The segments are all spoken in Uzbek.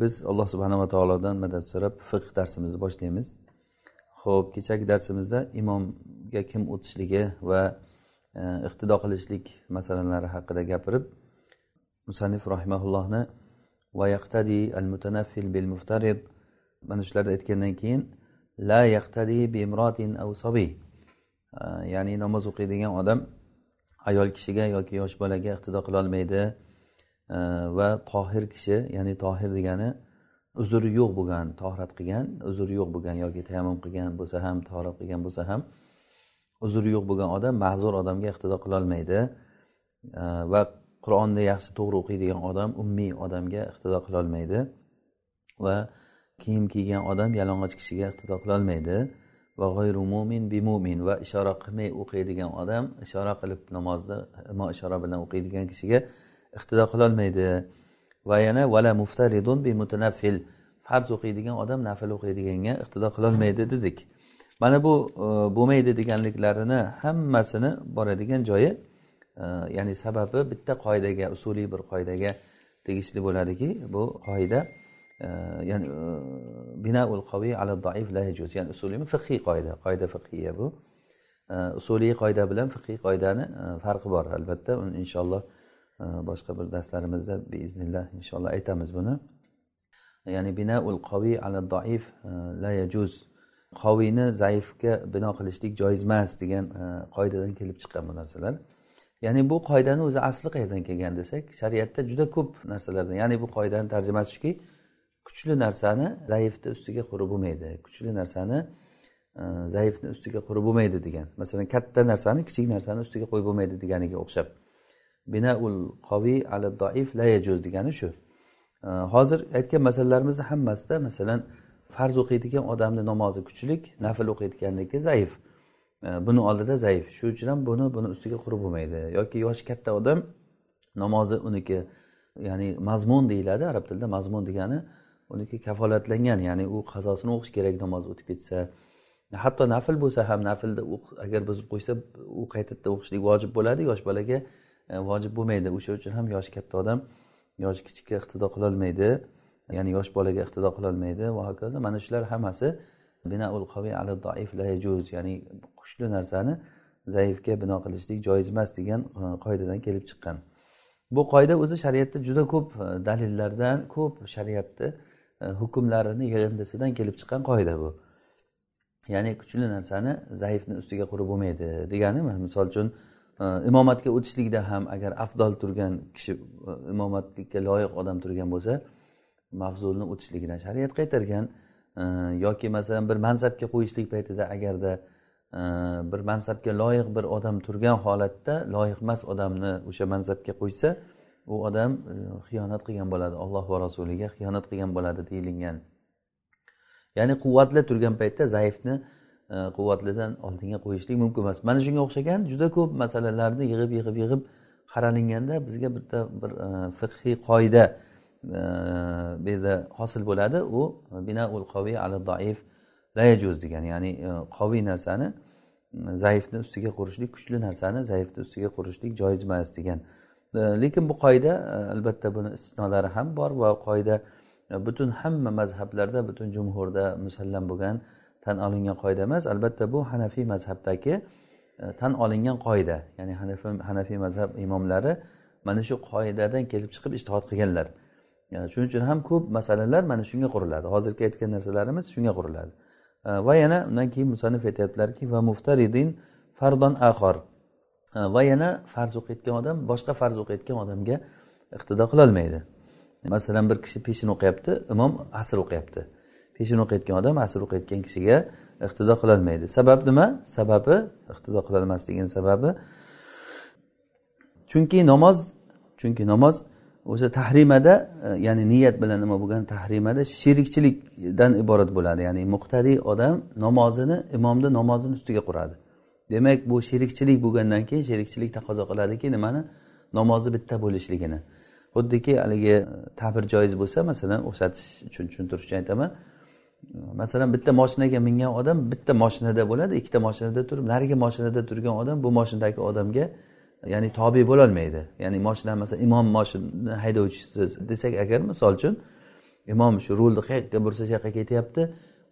Biz alloh subhanava taolodan madad so'rab fiqh darsimizni boshlaymiz. Ho'p kechagi darsimizda imomga kim o'tishligi va e, iqtido qilishlik masalalari haqida gapirib musannif rahimaullohni va yaqtadi al mutanaffil bil muftarid mana shularni aytgandan keyin la yaqtadi bi imrotin aw sobiy e, ya'ni namoz o'qiydigan odam ayol kishiga yoki yosh bolaga iqtido qilolmaydi va tohir kishi ya'ni tohir degani uzri yo'q bo'lgan tohrat qilgan uzri yo'q bo'lgan yoki tayammum qilgan bo'lsa ham tohrat qilgan bo'lsa ham uzri yo'q bo'lgan odam ma'zur odamga iqtido qilolmaydi va qur'onni yaxshi to'g'ri o'qiydigan odam ummiy odamga iqtido qilolmaydi va kiyim kiygan odam yalang'och kishiga iqtido qilolmaydi va g'oyru mo'min bi mo'min va ishora qilmay o'qiydigan odam ishora qilib namozda imo ishora bilan o'qiydigan kishiga iqtido qilolmaydi. Va yana vala muftaridun bi mutanaffil farz o'qiydigan odam nafl o'qiydiganga iqtido qilolmaydi dedik. Mana bu e, bo'lmaydi deganliklarini hammasini boradigan joyi e, ya'ni sababi bitta qoidaga usuliy bir qoidaga tegishli bo'ladiki bu qoida e, ya'ni binaul qaviy ala doif la yajuz ya'ni usuliy fiqhiy qoida qoida fiqhiya bu. Usuliy qoida bilan fiqhiy qoidani farqi bor albatta. Uni inshaalloh boshqa bir darslarimizda biiznillah inshaalloh aytamiz buni. Ya'ni binaul qoviy ala doif e, la yajuz. Qoviyni zaifga bino qilishlik joiz emas degan e, qoidadan kelib chiqqan bu narsalar. Ya'ni bu qoidani o'zi asli qayerdan kelgan desak shariatda juda ko'p narsalardan ya'ni bu qoidani tarjimasi shuki kuchli narsani zaifni ustiga qurib bo'lmaydi kuchli narsani e, zaifni ustiga qurib bo'lmaydi degan. Masalan katta narsani kichik narsani ustiga qo'yib bo'lmaydi deganiga o'xshab. Binaul qoviy ala doif la yajuz degani shu. Hozir aytgan masalalarimizni hammasida masalan farz o'qiydigan odamni namozi kuchlik nafl o'qiyotganniki zaif. Buni oldida zaif. Shuning uchun ham buni buni ustiga qurib bo'lmaydi. Yoki yoshi katta odam namozi uniki ya'ni mazmun deyiladi arab tilida mazmun degani uniki kafolatlangan ya'ni u qazosini o'qish kerak namoz o'tib ketsa. Hatto nafl bo'lsa ham naflni agar buzib qo'ysa u qaytadan o'qishlik vojib bo'ladi yosh bolaga E, vojib bo'lmaydi. O'sha uchun ham yoshi katta odam yoshi kichikka iqtido qilolmaydi ya'ni yosh bolaga iqtido qilolmaydi va hokazo mana shular hammasi binaul qaviy ala doif la yajuz. Ya'ni kuchli narsani zaifga bino qilishlik joiz emas degan e, qoidadan kelib chiqqan. Bu qoida o'zi shariatda juda ko'p e, dalillardan ko'p shariatni hukmlarini yig'indisidan kelib chiqqan qoida bu. Ya'ni kuchli narsani zaifni ustiga qurib bo'lmaydi degani misol uchun imomatga o'tishlikda ham agar afzal turgan kishi e, imomatlikka loyiq odam turgan bo'lsa mavzulni o'tishligidan shariat qaytargan. Yoki masalan bir mansabga qo'yishlik paytida agarda e, bir mansabga loyiq bir odam turgan holatda loyiq emas odamni o'sha mansabga qo'ysa u odam e, xiyonat qilgan bo'ladi. Alloh va rasuliga xiyonat qilgan bo'ladi deyilgan. Ya'ni quvvatli turgan paytda zaifni quvvatlidan oldinga qo'yishlik mumkin emas. Mana shunga o'xshagan juda ko'p masalalarni yig'ib yig'ib yig'ib qaralinganda bizga bitta bir e, fiqhiy qoida e, bu yerda hosil bo'ladi. U binaul qoviy ala doif layajuz degan ya'ni e, qoviy narsani zaifni ustiga qurishlik kuchli narsani zaifni ustiga qurishlik joiz emas degan. Lekin bu qoida albatta buni istisnolari ham bor va qoida butun hamma mazhablarda butun jumhurda musallam bo'lgan tan olingan qoida emas. Albatta bu hanafiy mazhabdagi e, tan olingan qoida. Ya'ni hanafiy hanafiy mazhab imomlari mana shu qoidadan kelib chiqib ishtihod qilganlar. E, shuning uchun ham ko'p masalalar mana shunga quriladi. Hozirgi aytgan narsalarimiz shunga quriladi. E, va yana undan keyin musannif aytyaptilarki va muftaridin fardon axor. Va yana farz o'qiyotgan odam boshqa farz o'qiyotgan odamga iqtido qilolmaydi. Masalan bir kishi peshin o'qiyapti imom asr o'qiyapti. Peshin o'qiyotgan odam asr o'qiyotgan kishiga iqtido qilolmaydi sabab nima? Sababi iqtido qilolmasligini sababi. Chunki namoz chunki namoz o'sha tahrimada e, ya'ni niyat bilan nima bo'lgan tahrimada sherikchilikdan iborat bo'ladi. Ya'ni muqtadiy odam namozini imomni namozini ustiga quradi. Demak bu sherikchilik bo'lgandan keyin sherikchilik taqozo qiladiki nimani? Namozni bitta bo'lishligini. Xuddiki haligi e, ta'bir joiz bo'lsa masalan o'xshatish uchun tushuntirish uchun aytaman. Masalan bitta moshinaga mingan odam bitta moshinada bo'ladi ikkita moshinada turib narigi moshinada turgan odam bu moshinadagi odamga ya'ni tobe bo'lolmaydi. Ya'ni moshina masalan imom moshina haydovchisi desak agar misol uchun imom shu rulni qayerga bursa shu yoqqa ketyapti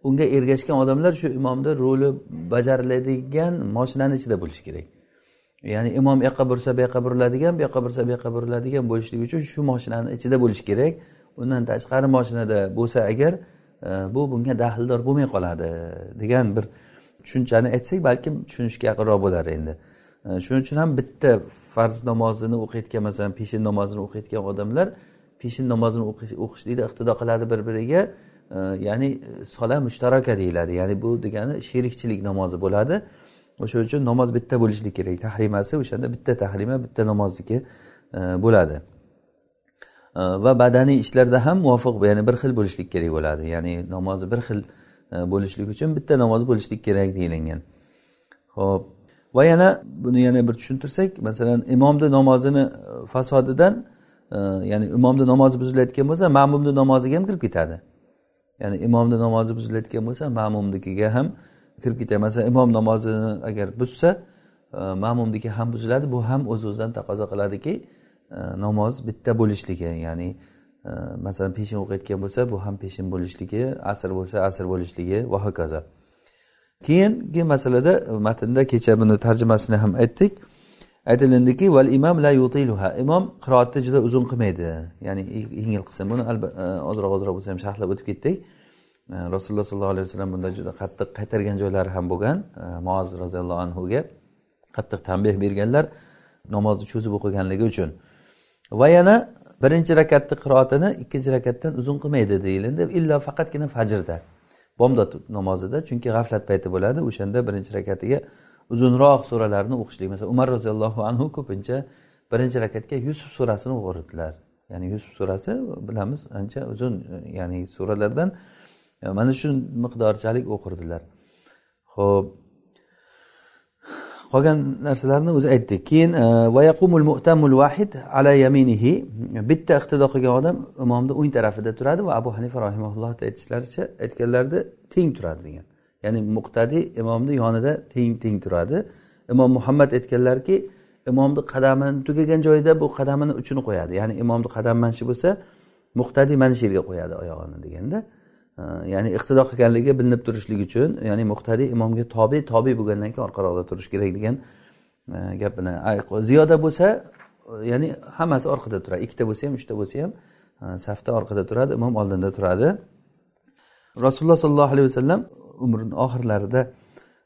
unga ergashgan odamlar shu imomni roli bajariladigan moshinani ichida bo'lishi kerak. Ya'ni imom bu yoqqa bursa bu yoqqa buriladigan bu yoqqa bursa bu yoqqa buriladigan bo'lishligi uchun shu moshinani ichida bo'lishi kerak. Undan tashqari moshinada bo'lsa agar bu bunga daxldor bo'lmay qoladi degan bir tushunchani aytsak balkim tushunishga yaqinroq bo'lar endi. Shuning uchun ham bitta farz namozini o'qiyotgan masalan peshin namozini o'qiyotgan odamlar peshin namozini o'qishlikda iqtido qiladi bir biriga ya'ni sola mushtaraka deyiladi. Ya'ni bu degani sherikchilik namozi bo'ladi. O'sha uchun namoz bitta bo'lishligi kerak. Tahrimasi o'shanda bitta tahrima bitta namozniki e, bo'ladi. e, va badaniy ishlarda ham muvofiq ya'ni bir xil bo'lishlik kerak bo'ladi. Ya'ni namozi bir xil e, bo'lishlik uchun bitta namoz bo'lishlik kerak deyilgan. Ho'p va yana buni yana bir tushuntirsak masalan imomni namozini e, fasodidan e, ya'ni imomni namozi buzilayotgan bo'lsa ma'mumni namoziga ham kirib ketadi. Ya'ni imomni namozi buzilayotgan bo'lsa ma'mumnikiga ham kirib ketadi. Masalan imom namozini agar buzsa ma'mumniki ham buziladi bu ham o'z o'zidan taqozo qiladiki E, namoz bitta bo'lishligi ya'ni e, masalan peshin o'qiyotgan bo'lsa bu ham peshin bo'lishligi asr bo'lsa asr bo'lishligi va hokazo. Keyingi masalada e, matnda kecha buni tarjimasini ham aytdik. Aytilindiki val imom la yutiluha. Imom qiroatni juda uzun qilmaydi. Ya'ni yengil qilsin. Buni ozroq ozroq bo'lsa ham sharhlab o'tib ketdik. Rasululloh sollallohu alayhi vasallam bunda juda qattiq qaytargan joylari ham bo'lgan. Moz roziyallohu anhuga qattiq tanbeh berganlar namozni cho'zib o'qiganligi uchun. Va yana birinchi rakatni qiroatini ikkinchi rakatdan uzun qilmaydi deyilindi. Illo faqatgina fajrda bomdod namozida chunki g'aflat payti bo'ladi. O'shanda birinchi rakatiga uzunroq suralarni o'qishlik. Masalan umar roziyallohu anhu ko'pincha birinchi rakatga yusuf surasini o'qirdilar. Ya'ni yusuf surasi bilamiz ancha uzun ya'ni suralardan e, mana shu miqdorchalik o'qirdilar. Ho'p qolgan narsalarni o'zi aytdik keyin e, vayaqumul mu'tamul vahid ala yaminihi. Bitta iqtido qilgan odam imomni o'ng tarafida turadi va abu hanifa rahimaullohni aytishlaricha aytganlarida teng turadi degan. Ya'ni muqtadi imomni yonida teng teng turadi. Imom muhammad aytganlarki imomni qadamini tugagan joyida bu qadamini uchini qo'yadi. Ya'ni imomni qadami mana shu bo'lsa muqtadiy mana shu yerga qo'yadi oyog'ini deganda. Ya'ni iqtido qilganligi bilinib turishligi uchun ya'ni muqtadiy imomga tobe tobe bo'lgandan keyin orqaroqda turish kerak degan gap gapini ziyoda bo'lsa ya'ni hammasi orqada turadi. Ikkita bo'lsa ham uchta bo'lsa ham e, safda orqada turadi imom oldinda turadi. Rasululloh sollallohu alayhi vasallam umrini oxirlarida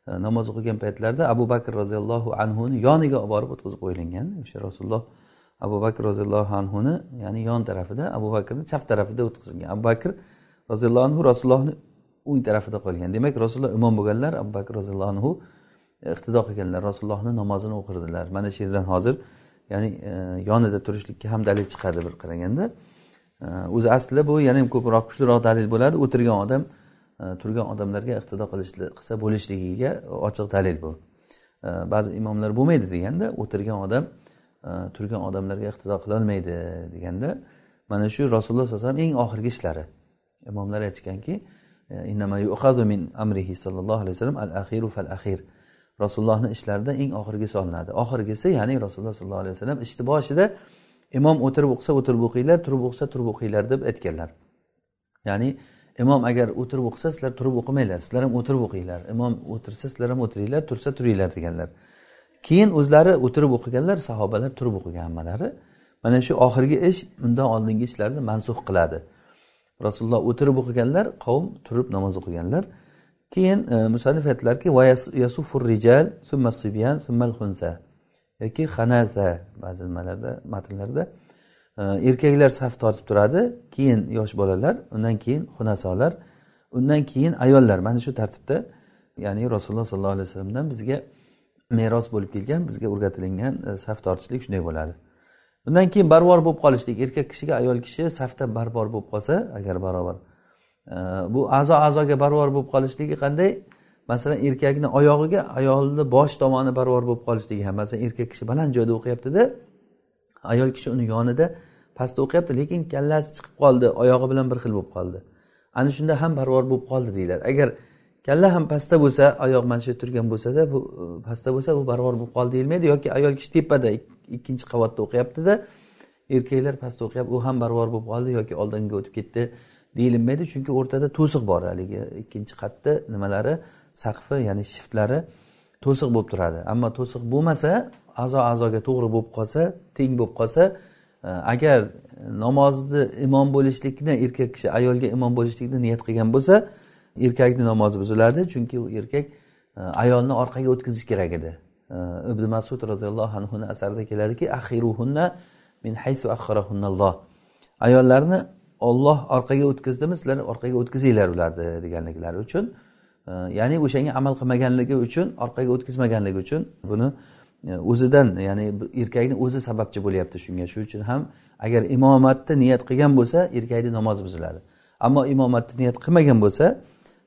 e, namoz o'qigan paytlarida abu bakr roziyallohu anhuni yoniga olib borib o'tkazib qo'yilgan. O'sha rasululloh abu bakr roziyallohu anhuni ya'ni yon tarafida abu bakrni chap tarafida o'tkazilgan. Abu bakr roziyallohu anhu rasulullohni o'ng tarafida qolgan. Demak rasululloh imom bo'lganlar abu bakr roziyallohu anhu e, iqtido qilganlar rasulullohni namozini o'qirdilar. Mana shu yerdan hozir ya'ni e, yonida turishlikka ham dalil chiqadi bir qaraganda. E, o'zi aslida bu yana ham ko'proq kuchliroq dalil bo'ladi. O'tirgan odam e, turgan odamlarga iqtido qilsa bo'lishligiga ochiq dalil bu. Ba'zi imomlar bo'lmaydi deganda o'tirgan odam turgan odamlarga iqtido qilolmaydi deganda mana shu rasululloh sallallohu alayhi vasallam eng oxirgi ishlari. Imomlar aytishganki e, min amrihi sollallohu alayhi vasallam al axiru fal axir rasulullohni ishlarida eng oxirgisi olinadi. Oxirgisi ya'ni rasululloh sollallohu alayhi vasallam ishni boshida imom o'tirib o'qisa o'tirib o'qinglar turib o'qisa turib o'qinglar deb aytganlar. Ya'ni imom agar o'tirib o'qisa sizlar turib o'qimanglar sizlar ham o'tirib o'qinglar imom o'tirsa sizlar ham o'tiringlar tursa turinglar deganlar. Keyin o'zlari o'tirib o'qiganlar sahobalar turib o'qigan hammalari. Mana shu oxirgi ish undan oldingi ishlarni mansux qiladi. Rasululloh o'tirib o'qiganlar qavm turib namoz o'qiganlar. Keyin e, musannif aytdilarki rijal summa sibyan summal yoki xanaza ba'zi nimalarda matnlarda e, erkaklar saf tortib turadi keyin yosh bolalar undan keyin xunasolar undan keyin ayollar. Mana shu tartibda ya'ni rasululloh sollallohu alayhi vasallamdan bizga meros bo'lib kelgan bizga o'rgatilingan e, saf tortishlik shunday bo'ladi. Undan keyin barbor bo'lib qolishlik. Erkak kishiga ayol kishi safda barbor bo'lib qolsa agar barobar e, bu a'zo a'zoga barbor bo'lib qolishligi qanday? Masalan erkakni oyog'iga ayolni bosh tomoni barvor bo'lib qolishligi ham. Masalan erkak kishi baland joyda o'qiyaptida ayol kishi uni yonida pastda o'qiyapti lekin kallasi chiqib qoldi oyog'i bilan bir xil bo'lib qoldi. Ana shunda ham barvor bo'lib qoldi deyiladi. Agar kalla ham pastda bo'lsa oyoq mana shu yerda turgan bo'lsada bu e, pastda bo'lsa u barvor bo'lib qoldi deyilmaydi yoki ayol kishi tepada ikkinchi qavatda o'qiyaptida erkaklar pastda o'qiyapti u ham barvor bo'lib qoldi yoki oldinga o'tib ketdi deyilmaydi chunki o'rtada to'siq bor haligi ikkinchi qatda nimalari saqfi ya'ni shiftlari to'siq bo'lib turadi. Ammo to'siq bo'lmasa a'zo a'zoga to'g'ri bo'lib qolsa teng bo'lib qolsa e, agar namozni imom bo'lishlikni erkak kishi ayolga imom bo'lishlikni niyat qilgan bo'lsa erkakni namozi buziladi chunki u erkak e, ayolni orqaga o'tkazish kerak edi. E, Ibn masud roziyallohu anhuni asarida keladiki axiruhunna min haysu axxarahunnalloh ayollarni olloh orqaga o'tkazdimi sizlar orqaga o'tkazinglar ularni deganliklari uchun e, ya'ni o'shanga amal qilmaganligi uchun orqaga o'tkazmaganligi uchun buni o'zidan ya'ni erkakni o'zi sababchi bo'lyapti shunga. Shuning uchun ham agar imomatni niyat qilgan bo'lsa erkakni namozi buziladi. Ammo imomatni niyat qilmagan bo'lsa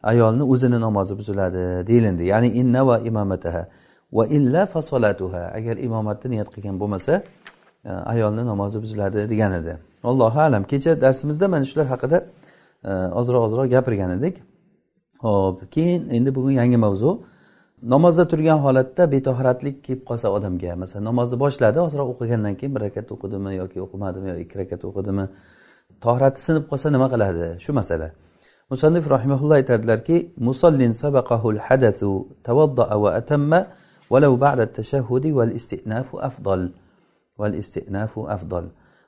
ayolni o'zini namozi buziladi deyilindi. Ya'ni inna va imomataha. Va illa fasolatuha agar imomatni niyat qilgan bo'lmasa e, ayolni namozi buziladi degan edi. Allohu alam. Kecha darsimizda mana shular haqida e, ozroq ozroq gapirgan edik. Ho'p keyin endi bugun yangi mavzu. Namozda turgan holatda betohratlik kelib qolsa odamga masalan namozni boshladi ozroq o'qigandan keyin bir rakat o'qidimi yoki o'qimadimi yo ikki rakat o'qidimi? Tohrati sinib qolsa nima qiladi? Shu masala. musannif rahimaulloh aytadilarki musallin sabaqahul hadathu tavaddaa va atamma ولو بعد التشهد والاستئناف أفضل والاستئناف أفضل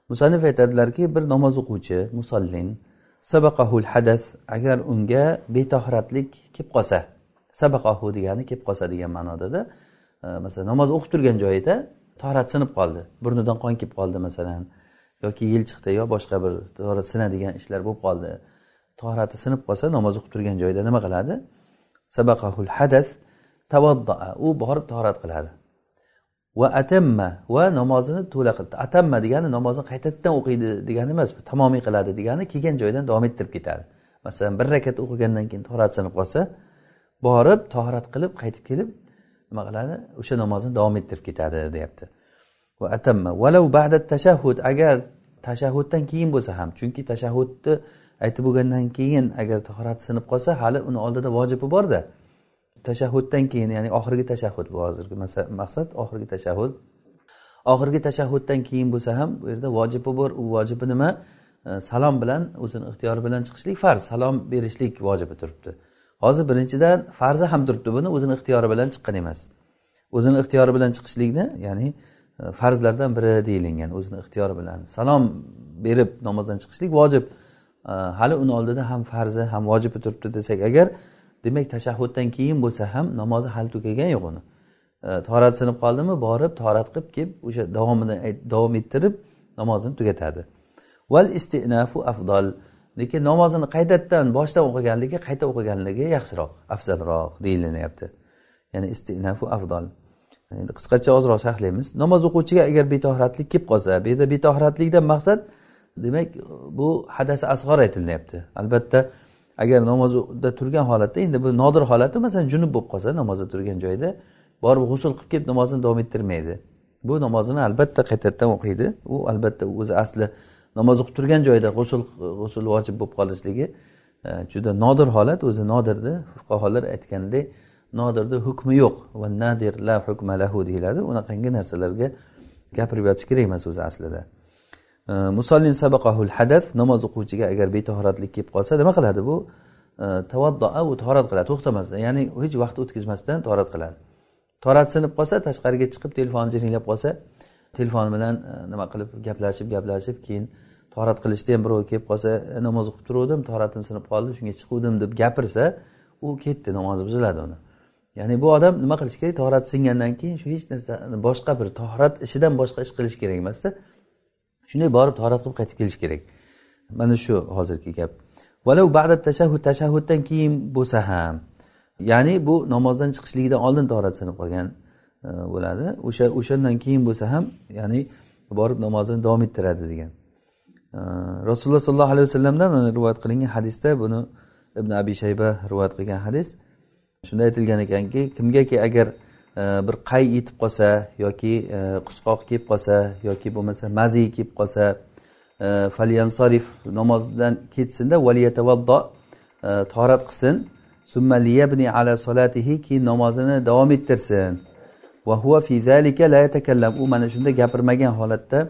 musannif aytadilarki bir namoz o'quvchi musallin sabaqahul hadas agar unga betohratlik kelib qolsa sabaqahu degani kelib qolsa degan ma'nodada e, masalan namoz o'qib turgan joyida tohrat sinib qoldi burnidan qon kelib qoldi masalan yoki yil chiqdi yo boshqa bir tohrat sinadigan ishlar bo'lib qoldi Tohrati sinib qolsa namoz o'qib turgan joyida nima qiladi? Sabaqahul hadas tavaddaa u borib tahorat qiladi. Va atamma va namozini to'la qildi. Atamma degani namozni qaytadan o'qiydi degani emas tamomiy qiladi degani kelgan joyidan davom ettirib ketadi. Masalan bir rakat o'qigandan keyin tohorat sinib qolsa borib tahorat qilib qaytib kelib nima qiladi? O'sha namozni davom ettirib ketadi deyapti. Va atamma valau ba'da tashahhud agar tashahhuddan keyin bo'lsa ham chunki tashahhudni aytib bo'lgandan keyin agar tahorati sinib qolsa hali uni oldida vojibi borda. Tashahhuddan keyin ya'ni oxirgi tashahhud bu hozirgi maqsad oxirgi tashahhud. Oxirgi tashahhuddan keyin bo'lsa ham bu yerda vojibi bor. U vojibi nima? E, salom bilan o'zini ixtiyori bilan chiqishlik farz. Salom berishlik vojibi turibdi. Hozir birinchidan farzi ham turibdi buni o'zini ixtiyori bilan chiqqan emas. O'zini ixtiyori bilan chiqishlikni ya'ni e, farzlardan biri deyilingan o'zini ixtiyori bilan salom berib namozdan chiqishlik vojib. Hali uni oldida ham farzi ham vojibi turibdi desak agar demak tashahhuddan keyin bo'lsa ham namozi hali tugagan yo'q uni. Torat sinib qoldimi borib torat qilib kelib o'sha davomini davom ettirib namozini tugatadi. Val istinafu afdol lekin namozini qaytadan boshdan o'qiganligi qayta o'qiganligi yaxshiroq afzalroq deyilinyapti ya'ni istinafu afdol endi qisqacha ozroq sharhlaymiz. Namoz o'quvchiga agar betohratlik kelib qolsa bu yerda betohratlikdan maqsad demak bu hadasi asg'or aytilyapti. Albatta agar namozda turgan holatda endi bu nodir holati masalan junub bo'lib qolsa namozda turgan joyda borib g'usul qilib kelib namozini davom ettirmaydi. Bu namozini albatta qaytadan o'qiydi. U albatta o'zi asli namoz o'qib turgan joyda g'usul g'usul vojib bo'lib qolishligi e, juda nodir holat o'zi nodirni fuqarolar aytganidek nodirni hukmi yo'q. Va nadir la hukma lahu deyiladi. Unaqangi narsalarga gapirib yotish kerak emas o'zi aslida. Musallin sabaqahul hadath namoz o'quvchiga agar betahoratlik kelib qolsa nima qiladi bu? Э, Tavaddoa u tahorat qiladi to'xtamasdan ya'ni hech vaqt o'tkazmasdan tahorat qiladi. Torat sinib qolsa tashqariga chiqib telefon jiringlab qolsa telefon bilan e, nima qilib gaplashib gaplashib keyin torat qilishda ham birov kelib qolsa e, namoz o'qib turuvdim toratim sinib qoldi shunga chiquvdim deb gapirsa u ketdi namozi buziladi uni. Ya'ni bu odam nima qilishi kerak? Tahorati singandan keyin shu hech narsa boshqa bir torat ishidan boshqa ish qilish kerak emasda. Shunday borib torat qilib qaytib kelish kerak. Mana shu hozirgi gap. Valau ba'da tashahhud tashahhuddan keyin bo'lsa ham ya'ni bu namozdan chiqishligidan oldin torat sinib qolgan e, bo'ladi. O'sha o'shandan keyin bo'lsa ham ya'ni borib namozini davom ettiradi degan. E, Rasululloh sollallohu alayhi vasallamdan rivoyat qilingan hadisda buni ibn abi shayba rivoyat qilgan hadis. Shunda aytilgan ekanki kimgaki agar bir qay yetib qolsa yoki e, qusqoq kelib qolsa yoki bo'lmasa mazi kelib qolsa e, falyansorif namozdan ketsinda valiyatavaddo e, torat qilsin. Summa liyabni ala solatihi keyin namozini davom ettirsin. Va huva fi zalika la yatakallam u mana shunda gapirmagan holatda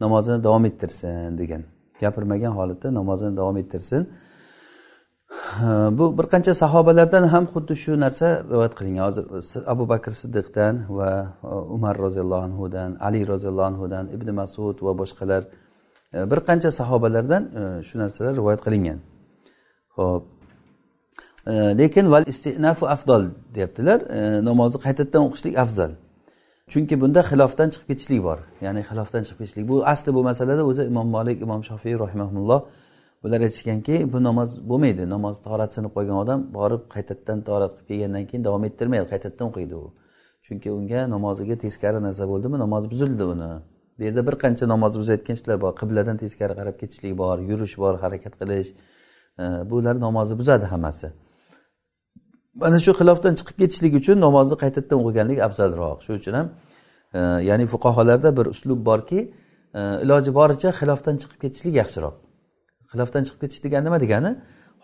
namozini davom ettirsin degan. Gapirmagan holatda namozini davom ettirsin. Bu bir qancha sahobalardan ham xuddi shu narsa rivoyat qilingan hozir abu bakr siddiqdan va umar roziyallohu anhudan ali roziyallohu anhudan ibn masud va boshqalar bir qancha sahobalardan shu narsalar rivoyat qilingan ho'p lekin val istinafu afdol deyaptilar namozni qaytadan o'qishlik afzal chunki bunda xilofdan chiqib ketishlik bor ya'ni xilofdan chiqib ketishlik bu asli bu masalada o'zi imom molik imom shofiy rahimaulloh bular aytishganki bu namoz bo'lmaydi. Namoz torat sinib qolgan odam borib qaytadan torat qilib kelgandan keyin davom ettirmaydi qaytadan o'qiydi u. Chunki unga namoziga teskari narsa bo'ldimi namoz buzildi uni. Bu yerda bir qancha namoz buzayotgan ishlar bor. Qibladan teskari qarab ketishlik bor yurish bor harakat qilish. Bular namozni buzadi hammasi. Mana shu xilofdan chiqib ketishlik uchun namozni qaytadan o'qiganlik afzalroq. Shuning uchun ham ya'ni fuqarolarda bir uslub borki iloji boricha xilofdan chiqib ketishlik yaxshiroq. Xilofdan chiqib ketish degani nima degani?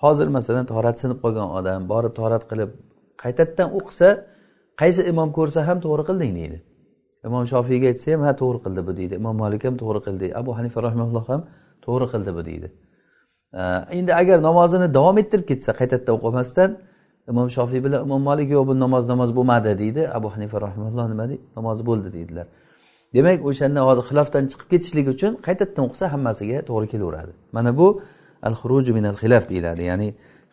Hozir masalan torat sinib qolgan odam borib torat qilib qaytadan o'qisa qaysi imom ko'rsa ham to'g'ri qilding deydi. Imom shofiyga aytsa ham ha to'g'ri qildi bu deydi. Imom malik ham to'g'ri qildi. Abu hanifa rahimulloh ham to'g'ri qildi bu deydi. Endi agar namozini davom ettirib ketsa qaytadan o'qimasdan imom shofiy bilan imom malik yo'q bu namoz namoz bo'lmadi deydi. Abu hanifa rahimulloh nima deydi? Namozi bo'ldi deydilar. Demak o'shanda hozir xilofdan chiqib ketishlik uchun qaytadan o'qisa hammasiga to'g'ri kelaveradi. Mana bu al xuruju minal xilaf deyiladi ya'ni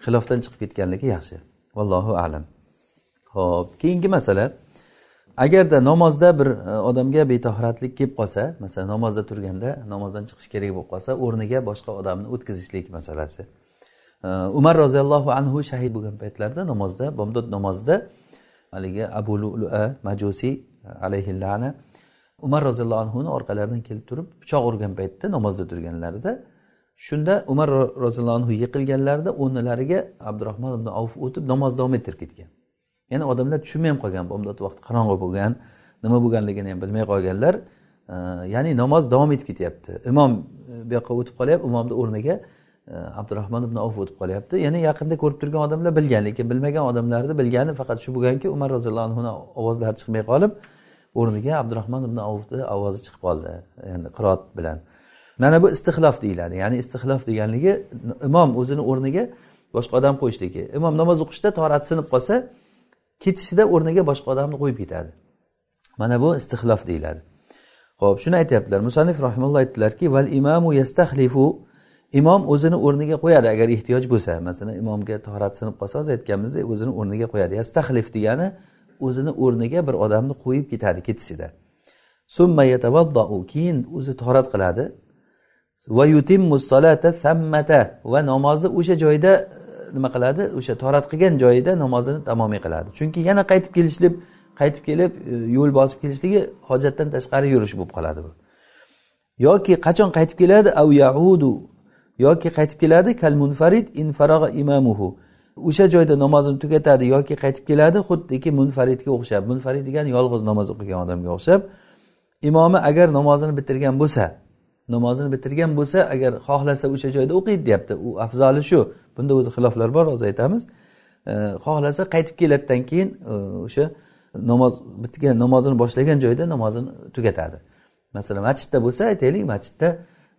xilofdan chiqib ketganligi yaxshi. Vallohu alam. Ho'p keyingi masala. Agarda namozda bir e, odamga betohratlik kelib qolsa masalan namozda turganda namozdan chiqish kerak bo'lib qolsa o'rniga boshqa odamni o'tkazishlik masalasi. E, Umar roziyallohu anhu shahid bo'lgan paytlarida namozda bomdod namozida haligi abu lua majusiy alayhi lana umar roziyallohu anhuni orqalaridan kelib turib pichoq urgan paytda namozda turganlarida shunda umar roziyallohu anhu yiqilganlarida o'rnilariga abdurahmon ibn avf o'tib namoz davom ettirib ketgan. Ya'ni odamlar tushunmay ham qolgan bomdod vaqti qorong'i bo'lgan nima bo'lganligini ham bilmay qolganlar. Ya'ni namoz davom etib ketyapti. Imom e, bu yoqqa o'tib qolyapti imomni o'rniga e, abdurahmon ibn avf o'tib qolyapti. Ya'ni yaqinda ko'rib turgan odamlar bilgan lekin bilmagan odamlarni bilgani faqat shu bo'lganki umar roziyallohu anhuni ovozlari chiqmay qolib o'rniga abdurahmon ibn avfni ovozi chiqib qoldi. Endi qiroat bilan. Mana bu istixlof deyiladi. Ya'ni istixlof deganligi imom o'zini o'rniga boshqa odam qo'yishligi. Imom namoz o'qishda torati sinib qolsa ketishida o'rniga boshqa odamni qo'yib ketadi. Mana bu istixlof deyiladi. Ho'p shuni aytyaptilar. Musanif rahimulloh aytdilarki val imamu yastahlifu imom o'zini o'rniga qo'yadi agar ehtiyoj bo'lsa. Masalan imomga torat sinib qolsa hozir aytganimizdek o'zini o'rniga qo'yadi. Yastahlif degani o'zini o'rniga bir odamni qo'yib ketadi ketishida. Summa keyin o'zi torat qiladi. Va yutimmu solata sammata va namozni o'sha joyda e, nima qiladi? O'sha torat qilgan joyida namozini tamomiy qiladi. Chunki yana qaytib kelishlik qaytib kelib e, yo'l bosib kelishligi hojatdan tashqari yurish bo'lib qoladi bu. Yoki qachon qaytib keladi? Av yahudu. Yoki qaytib keladi? Kal munfarid in imamuhu. O'sha joyda namozini tugatadi yoki qaytib keladi xuddiki munfaridga o'xshab munfarid degani yolg'iz namoz o'qigan odamga o'xshab imomi agar namozini bitirgan bo'lsa namozini bitirgan bo'lsa agar xohlasa o'sha joyda o'qiydi deyapti. U afzali shu. Bunda o'zi xiloflar bor hozir aytamiz. E, xohlasa qaytib keladidan keyin e, o'sha namoz bitgan namozini boshlagan joyda namozini tugatadi. Masalan masjidda bo'lsa aytaylik masjidda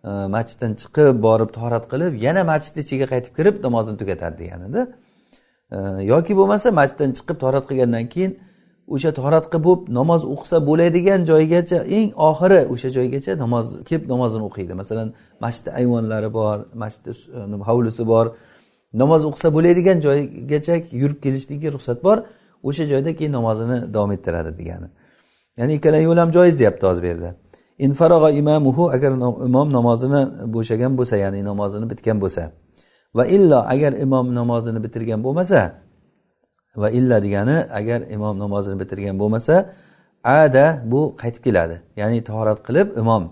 e, masjiddan chiqib borib tahorat qilib yana masjidni ichiga qaytib kirib namozini tugatadi deganida yoki bo'lmasa masjiddan chiqib torat qilgandan keyin o'sha torat qilib bo'lib namoz o'qisa bo'ladigan joygacha eng oxiri o'sha joygacha namoz kelib namozini o'qiydi. Masalan masjidni ayvonlari bor masjidni e, hovlisi bor. Namoz o'qisa bo'ladigan joygacha yurib kelishlikka ruxsat bor o'sha joyda keyin namozini davom ettiradi degani. Ya'ni ikkala yo'l ham joiz deyapti hozir bu yerda. Infarog'a imamuhu agar imom namozini bo'shagan bo'lsa ya'ni namozini bitgan bo'lsa. Va illo agar imom namozini bitirgan bo'lmasa va illa degani agar imom namozini bitirgan bo'lmasa ada bu qaytib keladi. Ya'ni tahorat qilib imom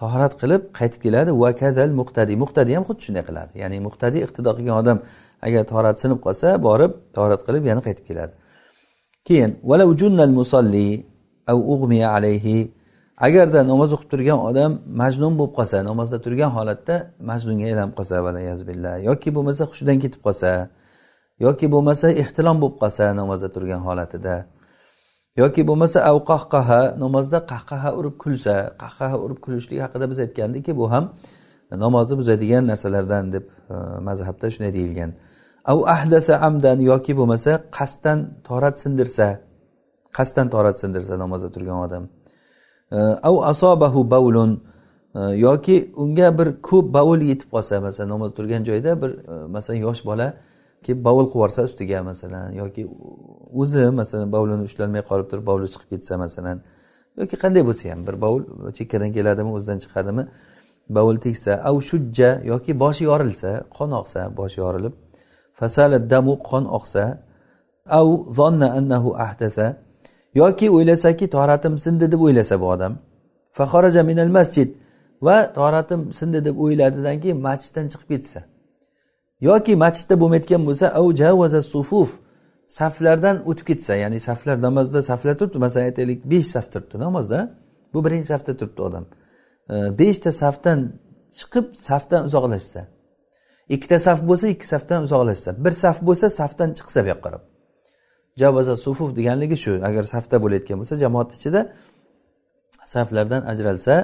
tahorat qilib qaytib keladi. Va kadal muqtadi. Muqtadi ham xuddi shunday qiladi. Ya'ni muqtadi iqtido qilgan odam agar tahorat sinib qolsa borib tahorat qilib yana qaytib keladi. Keyin musolli alayhi agarda namoz o'qib turgan odam majnun bo'lib qolsa namozda turgan holatda majnunga aylanib qolsa yoki bo'lmasa hushidan ketib qolsa yoki bo'lmasa ehtilom bo'lib qolsa namozda turgan holatida. Yoki bo'lmasa avqahqaha namozda qahqaha urib kulsa qahqaha urib kulishlik haqida biz aytgandikki bu ham namozni buzadigan narsalardan deb e, mazhabda shunday deyilgan. Av ahdasa amdan yoki bo'lmasa qasddan torat sindirsa qasddan torat sindirsa namozda turgan odam. Av asobahu bavlun yoki unga bir ko'p bavul yetib qolsa masalan namoz turgan joyda bir masalan yosh bola kelib bovul qilib yuborsa ustiga masalan yoki o'zi masalan bovlini ushlolmay qolib turib bovli chiqib ketsa masalan yoki qanday bo'lsa ham bir bovul chekkadan keladimi o'zidan chiqadimi bovul tegsa av shujja yoki boshi yorilsa qon oqsa boshi yorilib fasala damu qon oqsa av zonna annahu ahdatha yoki o'ylasaki toratim sindi deb o'ylasa bu odam. Fahoraja minal masjid. Va toratim sindi deb o'yladidan keyin masjiddan chiqib ketsa. Yoki masjidda bo'lmayotgan bo'lsa javaza sufuf. Saflardan o'tib ketsa ya'ni saflar namozda saflar turibdi masalan aytaylik besh saf turibdi namozda. Bu birinchi safda turibdi odam. E, beshta safdan chiqib safdan uzoqlashsa. Ikkita saf bo'lsa ikki safdan uzoqlashsa. Bir saf bo'lsa safdan chiqsa bu yoqqa qarab. Jabaza sufuf deganligi shu. Agar safda bo'layotgan bo'lsa jamoat ichida saflardan ajralsa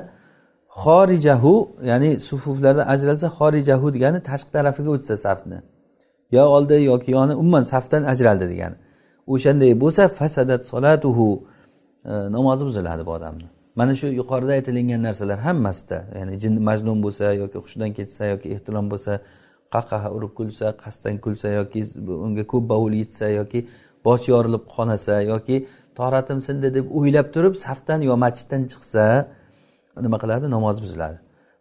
xorijahu ya'ni sufuflardan ajralsa xorijahu degani tashqi tarafiga o'tsa safni. Yo oldi yoki yoni umuman safdan ajraldi degani. O'shanday bo'lsa fasadat solatuhu e, namozi buziladi bu odamni. Mana shu yuqorida aytilingan narsalar hammasida ya'ni jin majnun bo'lsa yoki hushidan ketsa yoki ehtilom bo'lsa qahqaha urib kulsa qasddan kulsa yoki unga ko'p bovul yetsa yoki boshi yorilib qonasa yoki toratim sindi deb o'ylab turib safdan yo masjiddan chiqsa nima qiladi? Namoz buziladi.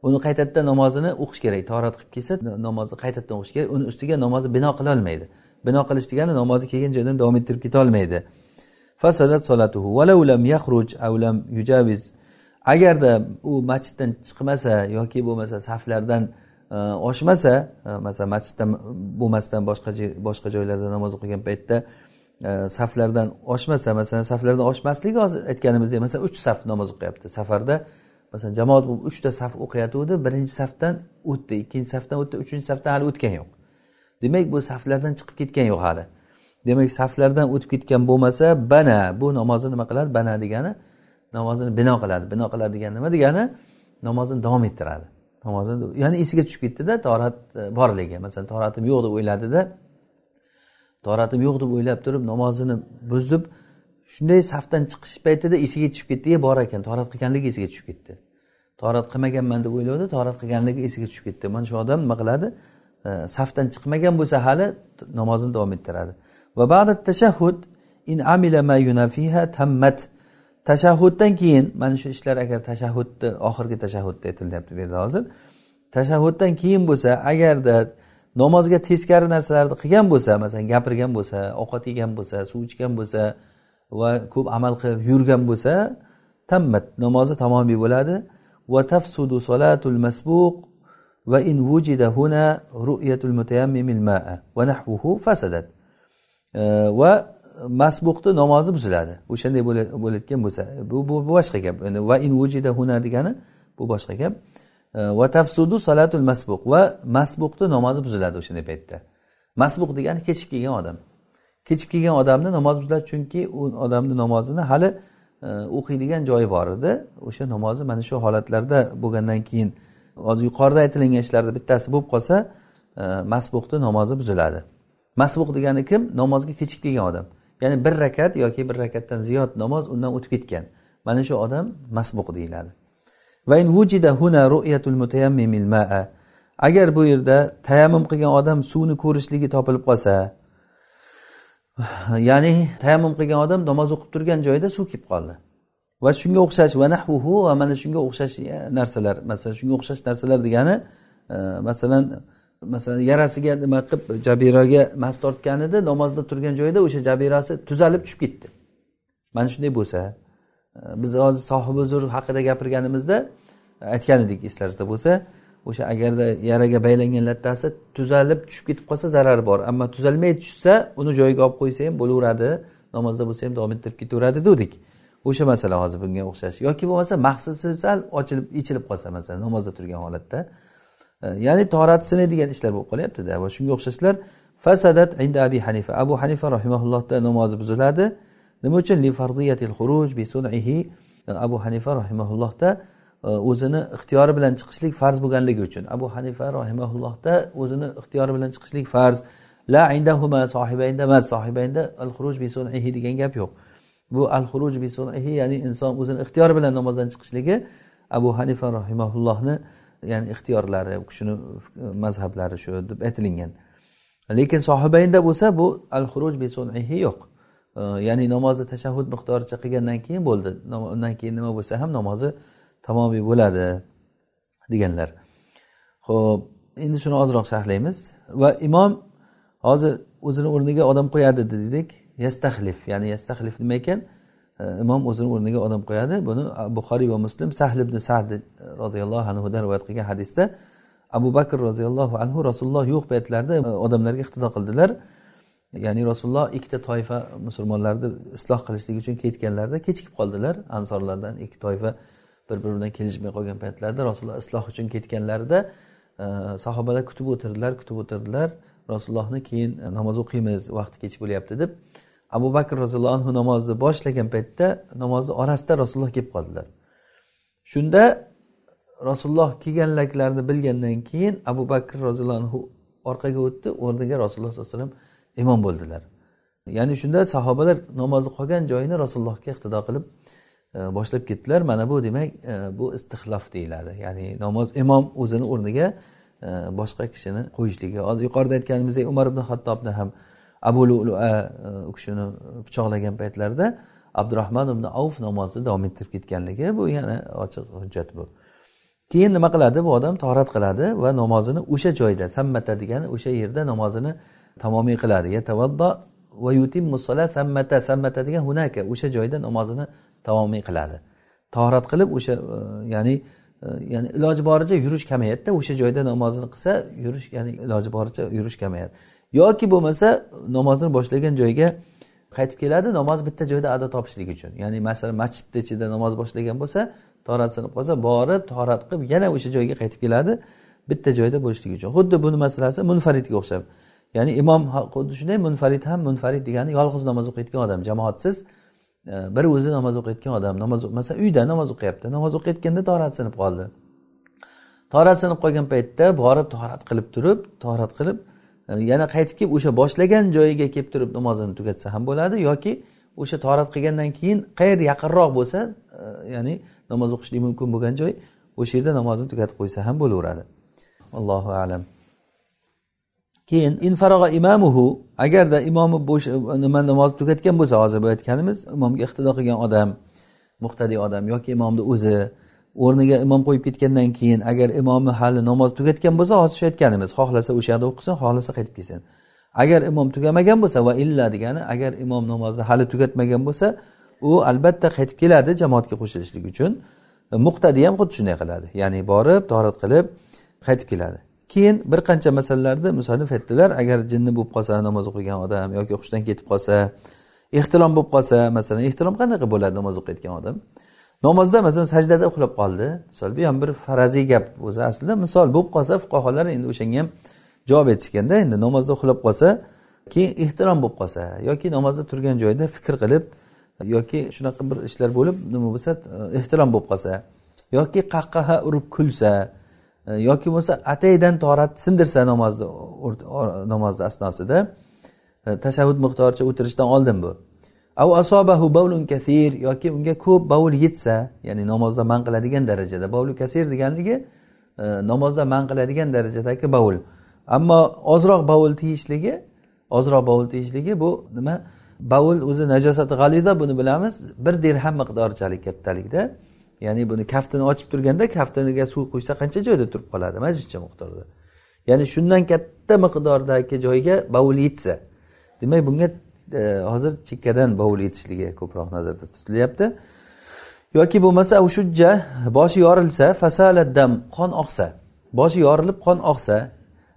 Uni qaytadan namozini o'qish kerak. Torat qilib kelsa namozni qaytadan o'qish kerak. Uni ustiga namozni bino qilolmaydi bino qilish degani namozni kelgan joydan davom ettirib ketolmaydi fasadat solatuhu. Lam yaxruj lam yujaviz agarda u masjiddan chiqmasa yoki bo'lmasa saflardan e, oshmasa e, masalan masjiddan bo'lmasdan boshqa boshqa joylarda namoz o'qigan paytda E, saflardan oshmasa masalan saflardan oshmasligi hozir aytganimizdek masalan uch saf namoz o'qiyapti. Safarda masalan jamoat bo'lib uchta saf o'qiyotgandi birinchi safdan o'tdi ikkinchi safdan o'tdi uchinchi safdan hali o'tgan yo'q. Demak bu saflardan chiqib ketgan yo'q hali. Demak saflardan o'tib ketgan bo'lmasa bana bu namozni nima qiladi? Bana degani namozini bino qiladi. Bino qiladi degani nima degani? Namozini davom ettiradi. Namozini ya'ni esiga tushib ketdida torat e, borligi masalan toratim yo'q deb o'yladida toratim yo'q deb o'ylab turib namozini buzib shunday safdan chiqish paytida esiga tushib ketdi bor ekan torat qilganligi esiga tushib ketdi. Torat qilmaganman deb o'ylavdi torat qilganligi esiga tushib ketdi. Mana shu odam nima qiladi? E, safdan chiqmagan bo'lsa hali namozini davom ettiradi. Va ba'da tashahhud in amila ma yunafiha tammat. Tashahhuddan keyin mana shu ishlar agar tashahhudni oxirgi tashahhudda aytilyapti bu yerda hozir tashahhuddan keyin bo'lsa agarda namozga teskari narsalarni qilgan bo'lsa masalan gapirgan bo'lsa ovqat yegan bo'lsa suv ichgan bo'lsa va ko'p amal qilib yurgan bo'lsa tammat namozi tamomiy bo'ladi. Va tafsudu solatul masbuq va in vujida huna ru'yatul mutayammimil ma'a va nahvuhu fasadat. Va masbuqni namozi buziladi. O'shanday bo'layotgan bo'lsa bu bu boshqa gap. Va in vujida huna degani bu boshqa gap. Va tafsudu salatul masbuq va masbuqni namozi buziladi o'shanday paytda. Masbuq degani kechib kelgan odam. Kechib kelgan odamni namozi buziladi chunki u odamni namozini hali e, o'qiydigan joyi bor edi. O'sha namozi mana shu holatlarda bo'lgandan keyin hozir yuqorida aytilingan ishlarni bittasi bo'lib qolsa e, masbuqni namozi buziladi masbuq degani kim? Namozga kechib kelgan odam. Ya'ni bir rakat yoki bir rakatdan ziyod namoz undan o'tib ketgan. Mana shu odam masbuq deyiladi. Agar bu yerda tayammum qilgan odam suvni ko'rishligi topilib qolsa ya'ni tayammum qilgan odam namoz o'qib turgan joyida suv kelib qoldi. Va shunga o'xshash va nahvuhu va mana shunga o'xshash e, narsalar masalan shunga o'xshash narsalar degani e, masalan masalan yarasiga nima qilib jabiraga mas tortgan edi namozda turgan joyida o'sha jabirasi tuzalib tushib ketdi. Mana shunday bo'lsa biz hozir sohibi zur haqida gapirganimizda aytgan edik eslaringizda bo'lsa o'sha agarda yaraga baylangan lattasi tuzalib tushib ketib qolsa zarari bor. Ammo tuzalmay tushsa uni joyiga olib qo'ysa ham bo'laveradi namozda bo'lsa ham davom ettirib ketaveradi degandik o'sha masala hozir bunga o'xshash. Yoki bo'lmasa mahsisi sal ochilib ichilib qolsa masalan namozda turgan holatda. E, ya'ni tohrati sinadigan ishlar bo'lib qolyaptida. Va shunga o'xshashlar fasadat inda abi hanifa. Abu hanifa rahimaullohda namozi buziladi. Nima uchun? Li fardiyatil xuruj bi sunihi. Abu hanifa rahimaullohda e, o'zini ixtiyori bilan chiqishlik farz bo'lganligi uchun. Abu hanifa rahimaullohda o'zini ixtiyori bilan chiqishlik farz. La indahuma sohibaynda emas sohibaynda al xuruj bi sunihi degan gap yo'q. Bu al xuruj bi sunihi ya'ni inson o'zini ixtiyori bilan namozdan chiqishligi abu hanifa rahimaullohni ya'ni ixtiyorlari u kishini mazhablari shu deb aytilingan. Lekin sohibaynda bo'lsa bu al xuruj bi sunihi yo'q. Ya'ni namozni tashahhud miqdoricha qilgandan keyin bo'ldi. Undan keyin nima bo'lsa ham namozi tamomiy bo'ladi deganlar. Ho'p endi shuni ozroq sharhlaymiz. Va imom hozir o'zini o'rniga odam qo'yadi dedik. Yastahlif ya'ni yastahlif nima ekan? Imom o'zini o'rniga odam qo'yadi. Buni buxoriy va muslim sahl ibn sad roziyallohu anhudan rivoyat qilgan hadisda abu bakr roziyallohu anhu rasululloh yo'q paytlarida e, odamlarga iqtido qildilar. Ya'ni rasululloh ikkita toifa musulmonlarni isloh qilishlik uchun ketganlarida kechikib qoldilar. Ansorlardan ikki toifa bir biri bilan kelishmay qolgan paytlarida rasululloh isloh uchun ketganlarida e, sahobalar kutib o'tirdilar kutib o'tirdilar. Rasulullohni keyin namoz o'qiymiz vaqti kech bo'lyapti deb abu bakr roziyallohu anhu namozni boshlagan paytda namozni orasida rasululloh kelib qoldilar. Shunda rasululloh kelganliklarini bilgandan keyin abu bakr roziyallohu anhu orqaga o'tdi. O'rniga rasululloh sollallohu alayhi vasallam imom bo'ldilar. Ya'ni shunda sahobalar namozni qolgan joyini rasulullohga iqtido qilib e, boshlab ketdilar. Mana bu demak e, bu istixlof deyiladi. Ya'ni namoz imom o'zini o'rniga e, boshqa kishini qo'yishligi. Hozir yuqorida aytganimizdek umar ibn hattobni ham abu lulua u kishini pichoqlagan paytlarida abdurahmon ibn avf namozni davom ettirib ketganligi bu yana ochiq hujjat bu. Keyin nima qiladi? Bu odam torat qiladi va namozini o'sha joyda sammata degani o'sha yerda namozini tamomiy qiladi. Yatavaddo va yutimmu solat sammata sammata degan hunaka o'sha joyda namozini tamomiy qiladi. Tahorat qilib o'sha e, ya'ni e, ya'ni iloji boricha yurish kamayadida o'sha joyda namozini qilsa yurish ya'ni iloji boricha yurish kamayadi. Yoki bo'lmasa namozni boshlagan joyga qaytib keladi namoz bitta joyda ado topishlik uchun. Ya'ni masalan masjidni ichida namoz boshlagan bo'lsa torat sinib qolsa borib tahorat qilib yana o'sha joyga qaytib keladi bitta joyda bo'lishlik uchun. Xuddi buni masalasi munfaridga o'xshab ya'ni imom xuddi shunday munfarid ham munfarid degani yolg'iz namoz o'qiyotgan odam jamoatsiz e, bir o'zi namoz o'qiyotgan odam namoz masalan uyda namoz o'qiyapti namoz o'qiyotganda torat sinib qoldi. Torat sinib qolgan paytda borib torat qilib turib torat qilib e, yana qaytib kelib o'sha boshlagan joyiga kelib turib namozini tugatsa ham bo'ladi yoki o'sha torat qilgandan keyin qayer yaqinroq bo'lsa e, ya'ni namoz o'qishlik mumkin bo'lgan joy o'sha yerda namozni tugatib qo'ysa ham bo'laveradi. Allohu alam. Keyin infarog'a imamuhu agarda imomi bo'sh nima namoz tugatgan bo'lsa hozir bu aytganimiz imomga iqtido qilgan odam muqtadiy odam yoki imomni o'zi o'rniga imom qo'yib ketgandan keyin agar imomi hali namoz tugatgan bo'lsa hozir shu aytganimiz xohlasa o'sha yoqda o'qisin xohlasa qaytib kelsin. Agar imom tugamagan bo'lsa va illa degani agar imom namozni hali tugatmagan bo'lsa u albatta qaytib keladi jamoatga qo'shilishlik uchun. Muqtadiy ham xuddi shunday qiladi. Ya'ni borib torat qilib qaytib keladi. Keyin bir qancha masalalarni musannif aytdilar agar jinni bo'lib qolsa namoz o'qigan odam yoki hushdan ketib qolsa ehtilom bo'lib qolsa masalan ehtilom qanaqa bo'ladi namoz o'qiyotgan odam? Namozda masalan sajdada uxlab qoldi. Misol bu ham bir faraziy gap o'zi. Aslida misol bo'lib qolsa fuqarolar endi o'shanga ham javob aytishganda endi namozda uxlab qolsa keyin ehtirom bo'lib qolsa yoki namozda turgan joyida fikr qilib yoki shunaqa bir ishlar bo'lib nima bo'lsa ehtirom bo'lib qolsa yoki qahqaha urib kulsa Э, yoki bo'lmasa ataydan torat sindirsa namozni namozni asnosida e, tashahhud miqdoricha o'tirishdan oldin bu. Av asobahu bavlun kasir yoki unga ko'p bovul yetsa ya'ni namozda man qiladigan darajada bovli kasir deganligi e, namozda man qiladigan darajadagi bovul ammo ozroq bovul tiyishligi ozroq bovul tiyishligi bu nima? Bovul o'zi najosati g'alida buni bilamiz. Bir dirham miqdorichalik kattalikda. Ya'ni buni kaftini ochib turganda kaftiniga suv quysa qancha joyda turib qoladi majlischa miqdorda? Ya'ni shundan katta miqdordagi joyga bovul yetsa demak bunga e, hozir chekkadan bovul yetishligi ko'proq nazarda tutilyapti. Yoki bo'lmasa ushujja boshi yorilsa fasaladdam qon oqsa boshi yorilib qon oqsa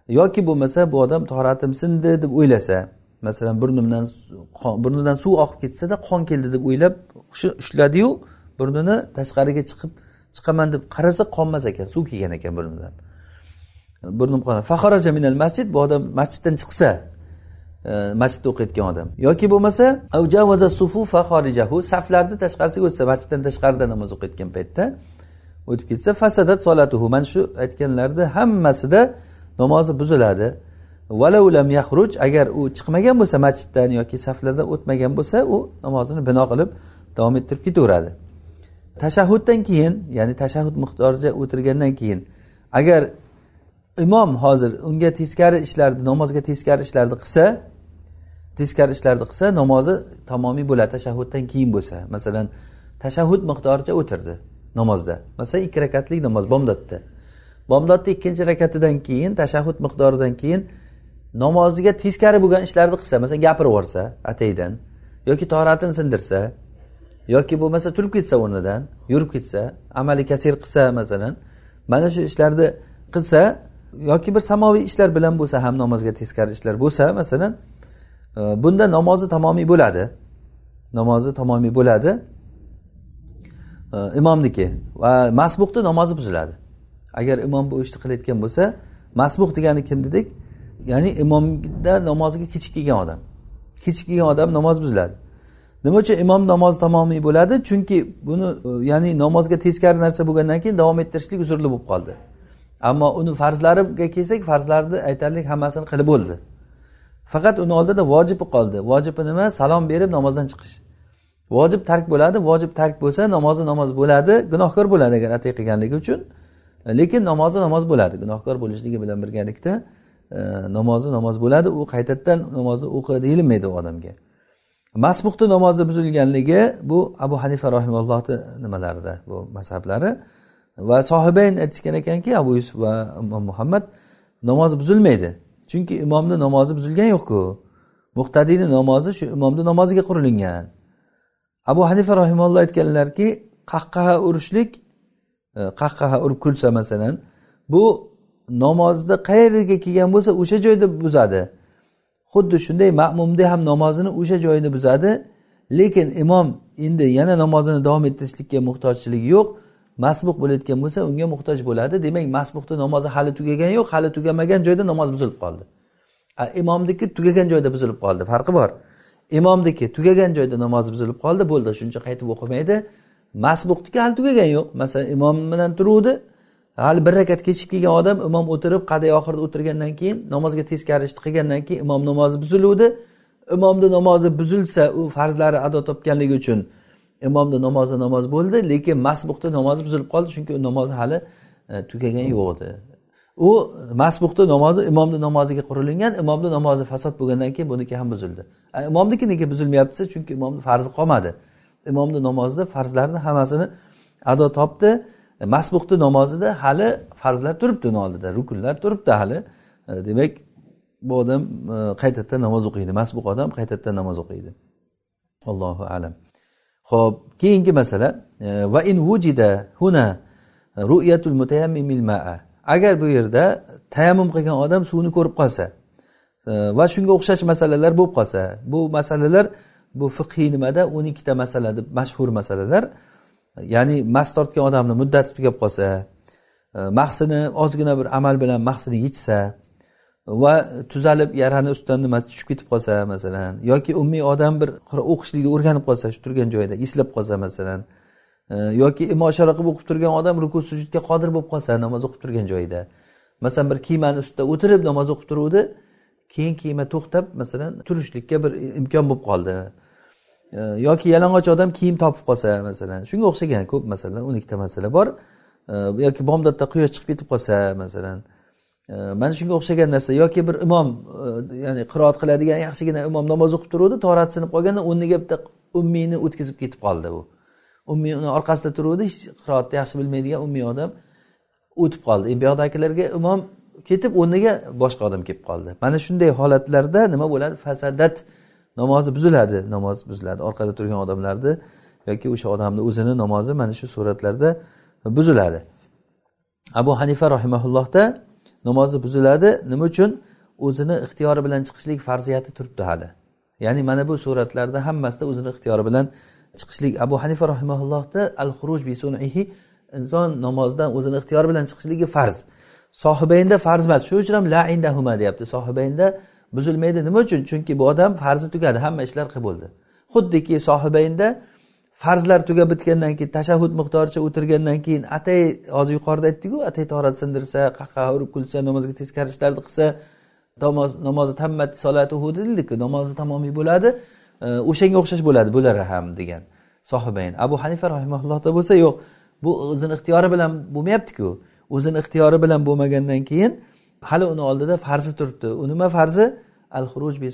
yoki bo'lmasa bu odam toratim sindi deb o'ylasa masalan burnimdan burnidan suv oqib ketsada qon keldi deb o'ylab ushladiyu burnini tashqariga chiqib chiqaman deb qarasa qonmas ekan suv kelgan ekan burnidan. Burnim qon faxaraja minal masjid bu odam masjiddan chiqsa e, masjidda o'qiyotgan odam. Yoki bo'lmasa saflarni tashqarisiga o'tsa masjiddan tashqarida namoz o'qiyotgan paytda o'tib ketsa fasadat solatuhu. Mana shu aytganlarni hammasida namozi buziladi. Valaulam yahruj agar u chiqmagan bo'lsa masjiddan yoki saflardan o'tmagan bo'lsa u namozini bino qilib davom ettirib ketaveradi. Tashahhuddan keyin ya'ni tashahhud miqdoricha o'tirgandan keyin agar imom hozir unga teskari ishlarni namozga teskari ishlarni qilsa teskari ishlarni qilsa namozi tamomiy bo'ladi tashahhuddan keyin bo'lsa. Masalan tashahhud miqdoricha o'tirdi namozda. Masalan ikki rakatlik namoz bomdodda. Bomdodni ikkinchi rakatidan keyin tashahhud miqdoridan keyin namoziga teskari bo'lgan ishlarni qilsa masalan gapirib yuborsa ataydan yoki toratini sindirsa yoki bo'lmasa turib ketsa o'rnidan yurib ketsa amali kasir qilsa masalan mana shu ishlarni qilsa yoki bir samoviy ishlar bilan bo'lsa ham namozga teskari ishlar bo'lsa masalan e, bunda namozi tamomiy bo'ladi. Namozi tamomiy bo'ladi. E, imomniki va masbuqni namozi buziladi. Agar imom bu ishni qilayotgan bo'lsa masbuq degani kim dedik? Ya'ni imomda namoziga kechikib kelgan odam. Kechikib kelgan odam namoz buziladi. Nima uchun imom namozi tamomiy bo'ladi? Chunki buni e, ya'ni namozga teskari narsa bo'lgandan keyin davom ettirishlik uzrli bo'lib qoldi. Ammo uni farzlariga kelsak farzlarni aytarlik hammasini qilib bo'ldi. Faqat uni oldida vojibi qoldi. Vojibi nima? Salom berib namozdan chiqish. Vojib tark bo'ladi vojib tark bo'lsa namozi namoz bo'ladi gunohkor bo'ladi agar atay qilganligi uchun. E, lekin namozi namoz bo'ladi. Gunohkor bo'lishligi bilan birgalikda e, namozi namoz bo'ladi. U qaytadan namozni o'qi deyilmaydi u odamga. Masbuhni namozi buzilganligi bu abu hanifa rahimallohni nimalarida bu mazhablari. Va sohibayn aytishgan ekanki abu yusuf va imom muhammad namoz buzilmaydi. Chunki imomni namozi buzilgani yo'qku. Muhtadiyni namozi shu imomni namoziga qurilingan abu hanifa rahimalloh aytganlarki qahqaha urishlik e, qahqaha urib kulsa masalan bu namozni qayerga kelgan bo'lsa o'sha joyda buzadi. Xuddi shunday ma'mumda ham namozini o'sha joyini buzadi. Lekin imom endi yana namozini davom ettirishlikka muhtojchiligi yo'q. Masbuq bo'layotgan bo'lsa unga muhtoj bo'ladi. Demak masbuqni namozi hali tugagani yo'q hali tugamagan joyda namoz buzilib qoldi. Imomniki tugagan joyda buzilib qoldi farqi bor. Imomniki tugagan joyda namoz buzilib qoldi bo'ldi shuncha qaytib o'qimaydi. Masbuqniki hali tugagan yo'q. Masalan imom bilan turuvdi hali bir rakat kechikib kelgan odam imom o'tirib qaday oxirida o'tirgandan keyin namozga teskari ishni qilgandan keyin imom namozi buziluvdi. Imomni namozi buzilsa u farzlari ado topganligi uchun imomni namozi namoz bo'ldi lekin masbuqni namozi buzilib qoldi chunki u namozi hali e, tugagani yo'q edi u masbuqni namozi imomni namoziga qurilingan imomni namozi fasod bo'lgandan keyin buniki ham buzildi. Imomniki nega buzilmayapti? Desa chunki imomni farzi qolmadi. Imomni namozida farzlarni hammasini ado topdi. Masbuqni masbuhni namozida hali farzlar turibdi uni oldida rukunlar turibdi hali. E, demak bu odam e, qaytadan namoz o'qiydi? Masbuq odam qaytadan namoz o'qiydi? Allohu alam. Ho'p keyingi masala e, va in vujida huna ru'yatul mutayammimil ma'a. Agar bu yerda tayammum qilgan odam suvni ko'rib qolsa va shunga o'xshash masalalar bo'lib qolsa bu masalalar bu fiqhiy nimada? O'n ikkita masala deb mashhur masalalar ya'ni mas tortgan odamni muddati tugab qolsa e, mahsini ozgina bir amal bilan mahsini yechsa va tuzalib yarani ustidan nima tushib ketib qolsa masalan yoki umumiy odam bir o'qishlikni o'rganib qolsa shu turgan joyida eslab qolsa masalan e, yoki imoshara qilib o'qib turgan odam ruku sujudga qodir bo'lib qolsa namoz o'qib turgan joyida. Masalan bir kemani ustida o'tirib namoz o'qib turuvdi keyin kiyima to'xtab masalan turishlikka bir imkon bo'lib qoldi. Yoki yalang'och odam kiyim topib qolsa masalan shunga o'xshagan ko'p masalalar o'n ikkita masala bor. Yoki bomdodda quyosh chiqib ketib qolsa masalan mana shunga o'xshagan narsa. Yoki bir imom e, ya'ni qiroat qiladigan yaxshigina imom namoz o'qib turuvdi torati sinib qolganda o'rniga bitta ummiyni o'tkazib ketib qoldi u ummiy uni orqasida turuvdi hech qiroatni yaxshi bilmaydigan ummiy odam o'tib qoldi. E, bu yoqdagilarga imom ketib o'rniga boshqa odam kelib qoldi. Mana shunday holatlarda nima bo'ladi? Fasadat namozi buziladi namoz buziladi. Orqada turgan odamlarni yoki o'sha odamni o'zini namozi mana shu suratlarda buziladi. Abu hanifa rahimaullohda namozi buziladi. Nima uchun? O'zini ixtiyori bilan chiqishlik farziyati turibdi hali. Ya'ni mana bu suratlarda hammasida o'zini ixtiyori bilan chiqishlik. Abu hanifa rahimaullohda al xuruj bi sunihi inson namozdan o'zini ixtiyori bilan chiqishligi farz. Sohibaynda farz emas shuning uchun ham la indahuma deyapti. Sohibaynda buzilmaydi. Nima uchun? Chunki bu odam farzi tugadi. Hamma ishlar qilib bo'ldi. Xuddiki sohibaynda farzlar tugab bitgandan keyin tashahhud miqdoricha o'tirgandan keyin atay hozir yuqorida aytdikku atay torat sindirsa qahqaha urib kulsa namozga teskari ishlarni qilsa namozi tammat solatuhu dedikku namozi tamomiy bo'ladi e, o'shanga o'xshash bo'ladi bular ham degan sohibayn. Abu hanifa rahimaullohda bo'lsa yo'q bu o'zini ixtiyori bilan bo'lmayaptiku. O'zini ixtiyori bilan bo'lmagandan keyin hali uni oldida farzi turibdi. U nima farzi? Al xuruj bi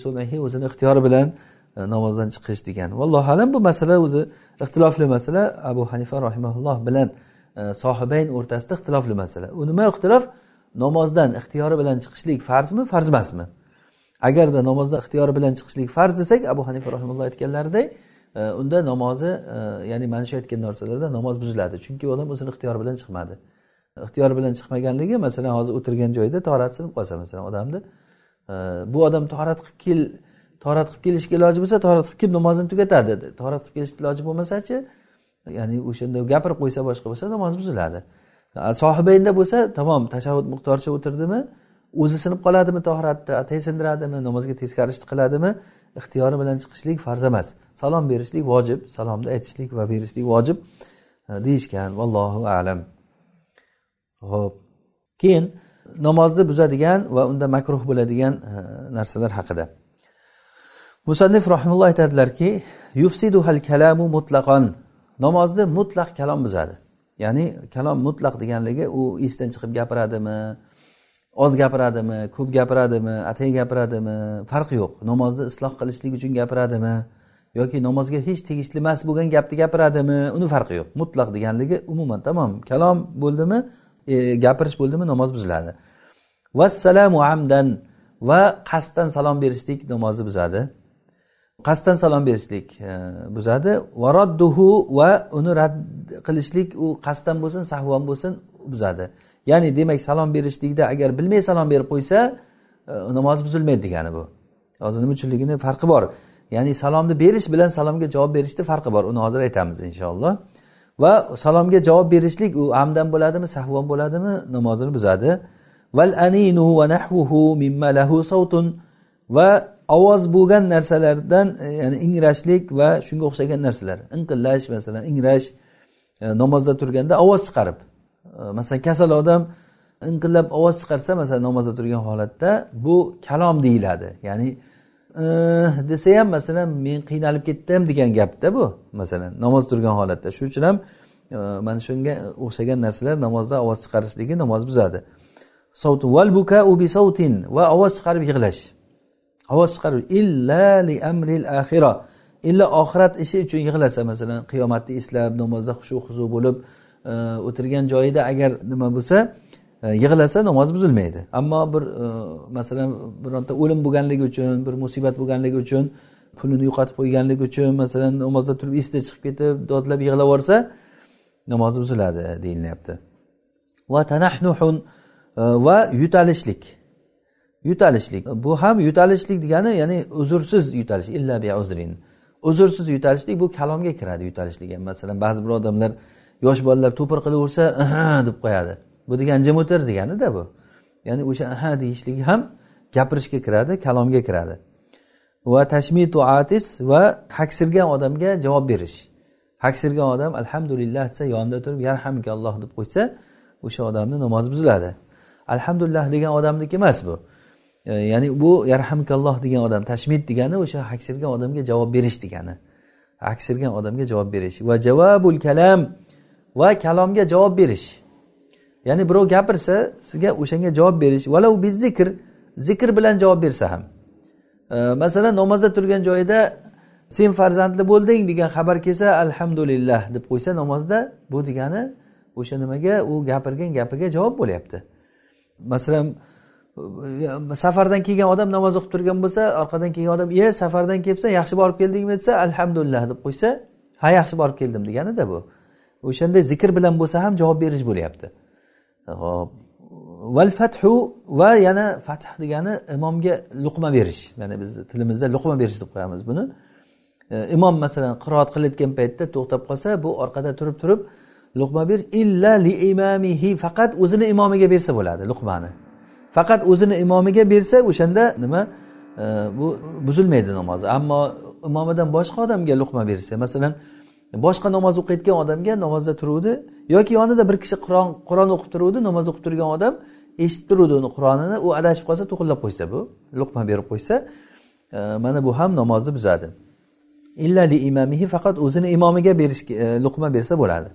o'zini ixtiyori bilan e, namozdan chiqish degan. Vallohu alam bu masala o'zi ixtilofli masala. Abu hanifa rahimaulloh bilan e, sohibayn o'rtasida ixtilofli masala. U nima ixtilof? Namozdan ixtiyori bilan chiqishlik farzmi farz emasmi agarda namozdan ixtiyori bilan chiqishlik farz desak abu hanifa rahimulloh aytganlaridek e, unda namozi ya'ni mana shu aytgan narsalarda namoz buziladi. Chunki odam o'zini ixtiyori bilan chiqmadi. Ixtiyor bilan chiqmaganligi masalan hozir o'tirgan joyida torat sinib qolsa masalan odamni e, bu odam torat qilib kel torat qilib kelishga iloji bo'lsa torat qilib kelib namozini tugatadi. Torat qilib kelishni iloji bo'lmasachi ya'ni o'shanda gapirib qo'ysa boshqa bo'lsa namoz buziladi. Sohibaynda bo'lsa tamom tashahhud miqdoricha o'tirdimi o'zi sinib qoladimi tohiratni atay sindiradimi namozga teskarishni qiladimi ixtiyori bilan chiqishlik farz emas. Salom berishlik vojib salomni aytishlik va berishlik vojib e, deyishgan. Vallohu alam. Ho'p keyin namozni buzadigan va unda makruh bo'ladigan e, narsalar haqida. Musannif rahimulloh aytadilarki yufsiduhal kalamu mutlaqon namozni mutlaq kalom buzadi. Ya'ni kalom mutlaq deganligi u esdan chiqib gapiradimi oz gapiradimi ko'p gapiradimi atay gapiradimi farqi yo'q. Namozni isloh qilishlik uchun gapiradimi yoki namozga hech tegishli emas bo'lgan gapni gapiradimi uni farqi yo'q. Mutlaq deganligi umuman tamom kalom bo'ldimi? E, gapirish bo'ldimi? Namoz buziladi. Vassalamu amdan va qasddan salom berishlik namozni buzadi. Qasddan salom berishlik e, buzadi. Varadduhu va uni rad qilishlik u qasddan bo'lsin sahvon bo'lsin buzadi. Ya'ni demak salom berishlikda agar bilmay salom berib qo'ysa e, namoz buzilmaydi degani bu. Hozir nima uchunligini farqi bor. Ya'ni salomni berish bilan salomga javob berishni farqi bor. Uni hozir aytamiz inshaalloh. Va salomga javob berishlik u amdan bo'ladimi sahvon bo'ladimi namozini buzadi. Val aninu va nahvuhu mimma lahu savtun va ovoz bo'lgan narsalardan e, ya'ni ingrashlik va shunga o'xshagan narsalar. Inqillash masalan ingrash e, namozda turganda ovoz chiqarib. E, masalan kasal odam inqillab ovoz chiqarsa masalan namozda turgan holatda bu kalom deyiladi. Ya'ni Eh, desa ham masalan men qiynalib ketdim degan gapda bu. Masalan namoz turgan holatda. Shuning uchun ham eh, mana shunga o'xshagan narsalar namozda ovoz chiqarishligi namoz buzadi. Va ovoz chiqarib yig'lash. Ovoz chiqarib illa li amril axira illa oxirat ishi uchun yig'lasa masalan qiyomatni eslab namozda xushu huzu bo'lib eh, o'tirgan joyida agar nima bo'lsa E, yig'lasa namoz buzilmaydi. Ammo bir e, masalan bironta o'lim bo'lganligi uchun bir musibat bo'lganligi uchun pulini yo'qotib qo'yganligi uchun masalan namozda turib esida chiqib ketib dodlab yig'lab yuborsa namozi buziladi deyilyapti. Va tanahnuhun e, va yutalishlik. Yutalishlik. Bu ham yutalishlik degani ya'ni uzrsiz yutalish illa bi uzrin. Uzrsiz yutalishlik bu kalomga kiradi yutalishlik ham masalan ba'zi bir odamlar yosh bolalar to'pir qilaversa deb qo'yadi. Bu degani jim o'tir deganida bu. Ya'ni o'sha aha deyishligi ham gapirishga kiradi kalomga kiradi. Va tashmitu atis va haksirgan odamga javob berish. Haksirgan odam alhamdulillah desa yonida turib yarhamkalloh deb qo'ysa o'sha odamni namozi buziladi. Alhamdulillah degan odamniki emas bu. E, ya'ni bu yarhamkalloh degan odam tashmid degani o'sha haksirgan odamga javob berish degani. Haksirgan odamga javob berish. Va javobul kalam va kalomga javob berish. Ya'ni birov gapirsa sizga o'shanga javob berish valau zikr zikr bilan javob bersa ham. Masalan namozda turgan joyida sen farzandli bo'lding degan xabar kelsa alhamdulillah deb qo'ysa namozda bu degani o'sha nimaga u gapirgan gapiga javob bo'lyapti. Masalan safardan kelgan odam namoz o'qib turgan bo'lsa orqadan kelgan odam ye safardan kelibsan yaxshi borib keldingmi? desa alhamdulillah deb qo'ysa ha yaxshi borib keldim deganida bu. O'shanday zikr bilan bo'lsa ham javob berish bo'lyapti. Hop val fathu va yana fath degani imomga luqma berish. Ya'ni biz tilimizda luqma berish deb qo'yamiz buni. E, imom masalan qiroat qilayotgan paytda to'xtab qolsa bu orqada turib turib luqma berish. Illa li imamihi faqat o'zini imomiga bersa bo'ladi luqmani. Faqat o'zini imomiga bersa o'shanda nima? E, bu buzilmaydi namozi. Ammo imomidan boshqa odamga luqma bersa masalan boshqa namoz o'qiyotgan odamga namozda turuvdi yoki yonida bir kishi qur'on qur'on o'qib turuvdi namoz o'qib turgan odam eshitib turuvdi uni qur'onini u adashib qolsa to'qillab qo'ysa bu luqma berib qo'ysa e, mana bu ham namozni buzadi. Illa li imamihi faqat o'zini imomiga berish e, luqma bersa bo'ladi.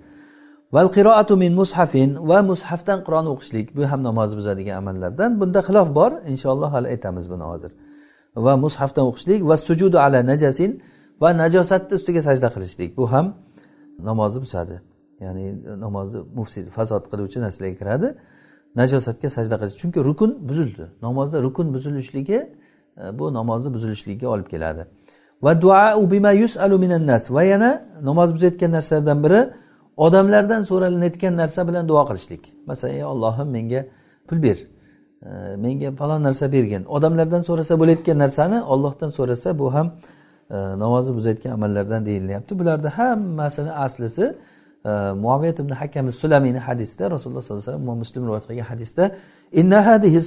Val qiroatu min mushafin va mushafdan qur'on o'qishlik bu ham namozni buzadigan amallardan. Bunda xilof bor inshaalloh hali aytamiz buni hozir. Va mushafdan o'qishlik va sujudu ala najasin va najosatni ustiga sajda qilishlik. Bu ham namozni buzadi. Ya'ni namozni mufsid fasod qiluvchi narsalarga kiradi. Najosatga sajda qilish. Chunki rukun buzildi. Namozda rukun buzilishligi e, bu namozni buzilishligiga olib keladi. Va duau bima yusalu minan nas. Va yana namoz buzayotgan narsalardan biri odamlardan so'ralinayotgan narsa bilan duo qilishlik. Masalan ey ollohim menga pul ber. E, menga falon narsa bergin. Odamlardan so'rasa bo'layotgan narsani ollohdan so'rasa bu ham e, namozni buzayotgan amallardan deyilyapti. Bularni hammasini aslisi e, muaviyat ibn hakam sulamiyni hadisda rasululloh sollallohu alayhi vasallam muslim rivoyat qilgan hadisda inna hadihi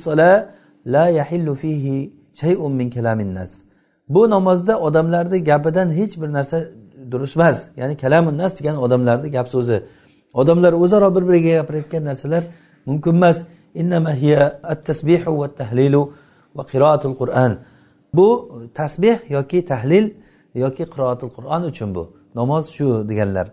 la yahillu fihi shay'un min kalamin nas. Bu namozda odamlarni gapidan hech bir narsa durust emas ya'ni kalamun nas degani odamlarni gap so'zi. Odamlar o'zaro bir biriga gapirayotgan narsalar mumkin emas. Innama hiya at tasbihu va tahlilu va qiroatul qur'an. Bu tasbeh yoki tahlil yoki qiroatil qur'on uchun bu. Namoz shu deganlar.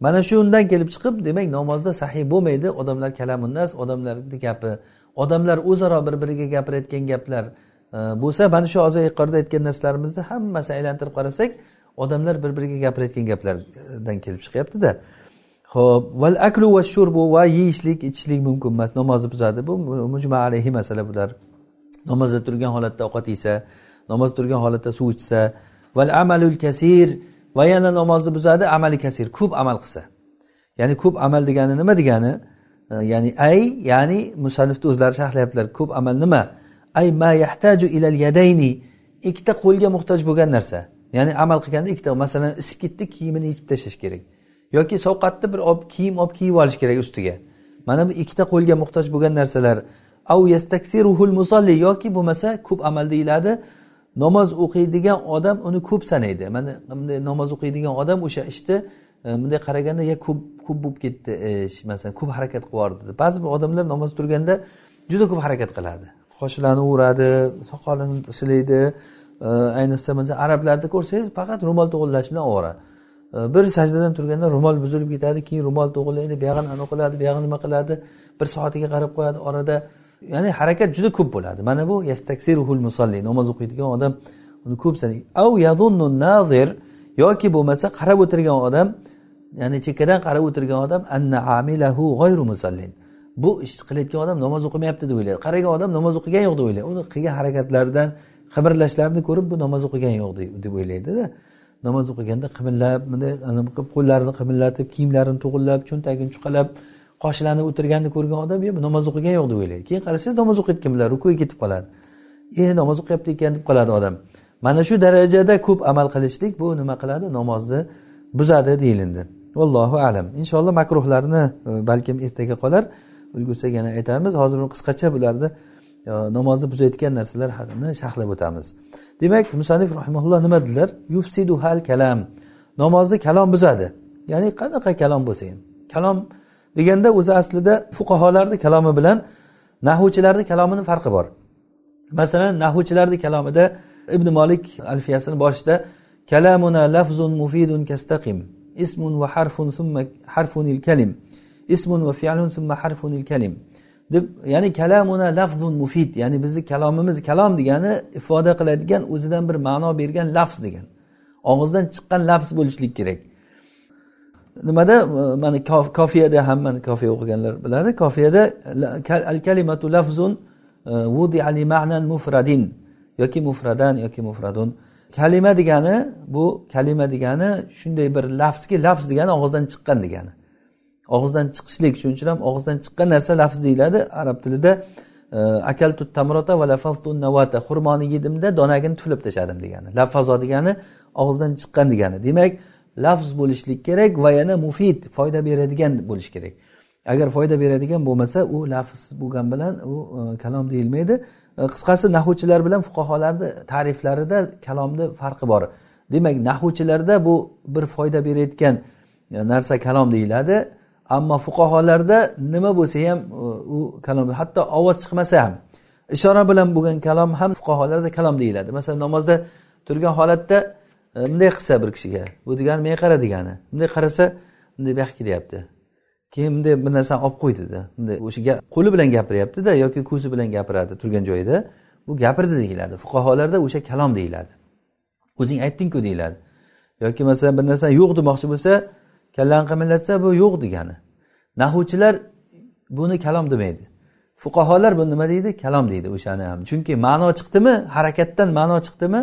Mana shundan kelib chiqib demak namozda sahiy bo'lmaydi. Odamlar kalamunnas odamlarni gapi. Odamlar o'zaro bir biriga gapirayotgan gaplar e, bo'lsa mana shu hozir yuqorida aytgan narsalarimizni hammasi aylantirib qarasak odamlar bir biriga gapirayotgan gaplardan kelib chiqyaptida. Ho'p val aklu va shurbu va yeyishlik ichishlik mumkin emas. Namozni buzadi. Bu mujma alayhi masala bular. Namozda turgan holatda ovqat yesa namoz turgan holatda suv ichsa. Val amalul kasir. Va yana namozni buzadi amali kasir ko'p amal qilsa. Ya'ni ko'p amal degani nima degani? E, ya'ni ay ya'ni musannifni o'zlari sharhlayaptilar ko'p amal nima? Ay ma yahtaju ilal yadayni. Ikkita qo'lga muhtoj bo'lgan narsa. Ya'ni amal qilganda ikkita masalan isib ketdi kiyimini yechib tashlash kerak. Yoki sovqatni bir olib kiyim olib kiyib olish kerak ustiga. Mana bu ikkita qo'lga muhtoj bo'lgan narsalar. Av yastaksiruhul musolli. Yoki bo'lmasa ko'p amal deyiladi. Namoz o'qiydigan odam uni ko'p sanaydi. Mana bunday namoz o'qiydigan odam o'sha ishni e, bunday qaraganda ya ko'p ko'p bo'lib ketdi e, ish masalan ko'p harakat qilib deb. Ba'zi bir odamlar namoz turganda juda ko'p harakat qiladi. Qoshlarini uradi soqolini silaydi e, ayniqsa masalan arablarni ko'rsangiz faqat ro'mol to'g'irlash bilan ovora. Bir sajdadan turganda ro'mol buzilib ketadi keyin ro'mol to'g'irlaydi buyog'ini anaqa qiladi buyog'ini nima qiladi? Bir soatiga qarab qo'yadi orada ya'ni harakat juda ko'p bo'ladi. Mana bu yastaksiruhul musolli namoz o'qiydigan odam uni ko'p sanaydi av yazunnu nazir yoki bo'lmasa qarab o'tirgan odam ya'ni chekkadan qarab o'tirgan odam anna amilahu g'oyru musallin. Bu ish qilayotgan odam namoz o'qimayapti deb o'ylaydi. Qaragan odam namoz o'qigan yo'q deb o'ylaydi. Uni qilgan harakatlaridan qimirlashlarini ko'rib bu namoz o'qigan yo'q deb o'ylaydida. Namoz o'qiganda qimirlab bunday qilib qo'llarini qimillatib kiyimlarini to'g'irlab cho'ntagini chuqalab qoshlanib o'tirganini ko'rgan odam yo namoz o'qigan yo'q deb o'ylaydi. Keyin qarasangiz namoz o'qiyotganlar rukuga ketib qoladi. E namoz o'qiyapti ekan deb qoladi odam. Mana shu darajada ko'p amal qilishlik bu nima qiladi? Namozni buzadi deyilindi. Vallohu alam. Inshaalloh makruhlarni e, balkim ertaga qolar. Ulgursak yana aytamiz hozir qisqacha bularni e, namozni buzayotgan narsalar haqida sharhlab o'tamiz. Demak musanif rahimulloh nima dedilar? Yufsidu hal kalam. Namozni kalom buzadi. Ya'ni qanaqa kalom bo'lsa ham. Kalom deganda o'zi aslida fuqaholarni kalomi bilan nahuvchilarni kalomini farqi bor. Masalan nahuvchilarni kalomida ibn molik alfiyasini boshida kalamuna lafzun mufidun kastaqim ismun va harfun summa harfunil kalim ismun va fi'lun summa harfunil kalim deb ya'ni kalamuna lafzun mufid ya'ni bizni kalomimiz kalom degani ifoda qiladigan o'zidan bir ma'no bergan lafz degan. Og'izdan chiqqan lafz bo'lishlik kerak. Nimada? Mana kofiyada ham mana kofiya o'qiganlar biladi. Kofiyada al kalimatu lafzun e, vudi ali ma'nan mufradin yoki mufradan yoki mufradun. Kalima degani bu kalima degani shunday bir lafzki lafz degani og'izdan chiqqan degani. Og'izdan chiqishlik shuning uchun ham og'izdan chiqqan narsa lafz deyiladi. Arab tilida e, akaltu tamrota va lafaztu navata xurmoni yedimda donagini tuflab tashladim degani. Lafazo degani og'izdan chiqqan degani. Demak lafz bo'lishlik kerak va yana mufid foyda beradigan bo'lishi kerak. Agar foyda beradigan bo'lmasa u lafz bo'lgan bilan u e, kalom deyilmaydi. E, qisqasi nahuvchilar bilan fuqarolarni ta'riflarida kalomni farqi bor. Demak nahuvchilarda bu bir foyda berayotgan e, narsa kalom deyiladi. Ammo fuqarolarda nima bo'lsa ham e, u kalom hatto ovoz chiqmasa ham ishora bilan bo'lgan kalom ham fuqarolarda kalom deyiladi. Masalan namozda turgan holatda bunday qilsa bir kishiga bu degani menga qara degani. Bunday qarasa bunday buyoqqa ketyapti. Keyin bunday bir narsani olib qo'ydida. Bunday o'sha qo'li bilan gapiryaptida yoki ko'zi bilan gapiradi turgan joyida. Bu gapirdi deyiladi. Fuqarolarda o'sha kalom deyiladi. O'zing aytdingku deyiladi. Yoki masalan bir narsani yo'q demoqchi bo'lsa kallani qimillatsa bu yo'q degani. Nahuvchilar buni kalom demaydi. Fuqarolar buni nima deydi? Kalom deydi o'shani ham. Chunki ma'no chiqdimi harakatdan ma'no chiqdimi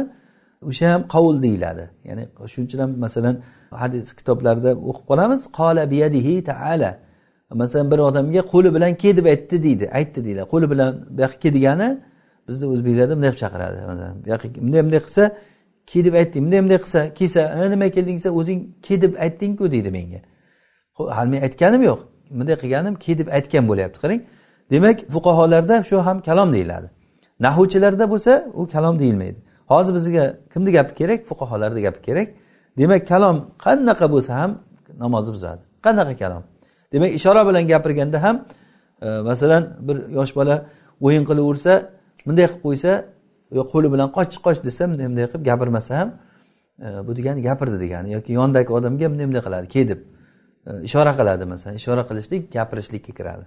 o'sha ham qovul deyiladi. Ya'ni shuning ham masalan hadis kitoblarida o'qib qolamiz. Qola biyadihi taala. Masalan bir odamga qo'li bilan ke deb aytdi deydi. Aytdi deyiladi qo'li bilan bu yoqqa ke degani bizni o'zbeklarda bunday qilib chaqiradi. Bu yoqqa bunday bunday qilsa ke deb aytding bunday bunday qilsa kelsa nima kelding desa o'zing ke deb aytdingku deydi menga. Hali men aytganim yo'q. Bunday qilganim ke deb aytgan bo'lyapti qarang. Demak fuqarolarda shu ham kalom deyiladi. Nahuvchilarda bo'lsa u kalom deyilmaydi. Hozir bizga kimni gapi kerak? Fuqarolarni gapi kerak. Demak kalom qanaqa bo'lsa ham namozni buzadi. Qanaqa kalom? Demak ishora bilan gapirganda ham e, masalan bir yosh bola o'yin qilaversa bunday qilib qo'ysa yo qo'li bilan qoch qoch desa bunday bunday qilib gapirmasa ham e, bu degani gapirdi degani yoki yonidagi odamga bunday bunday qiladi ke deb e, ishora qiladi masalan ishora qilishlik gapirishlikka kiradi.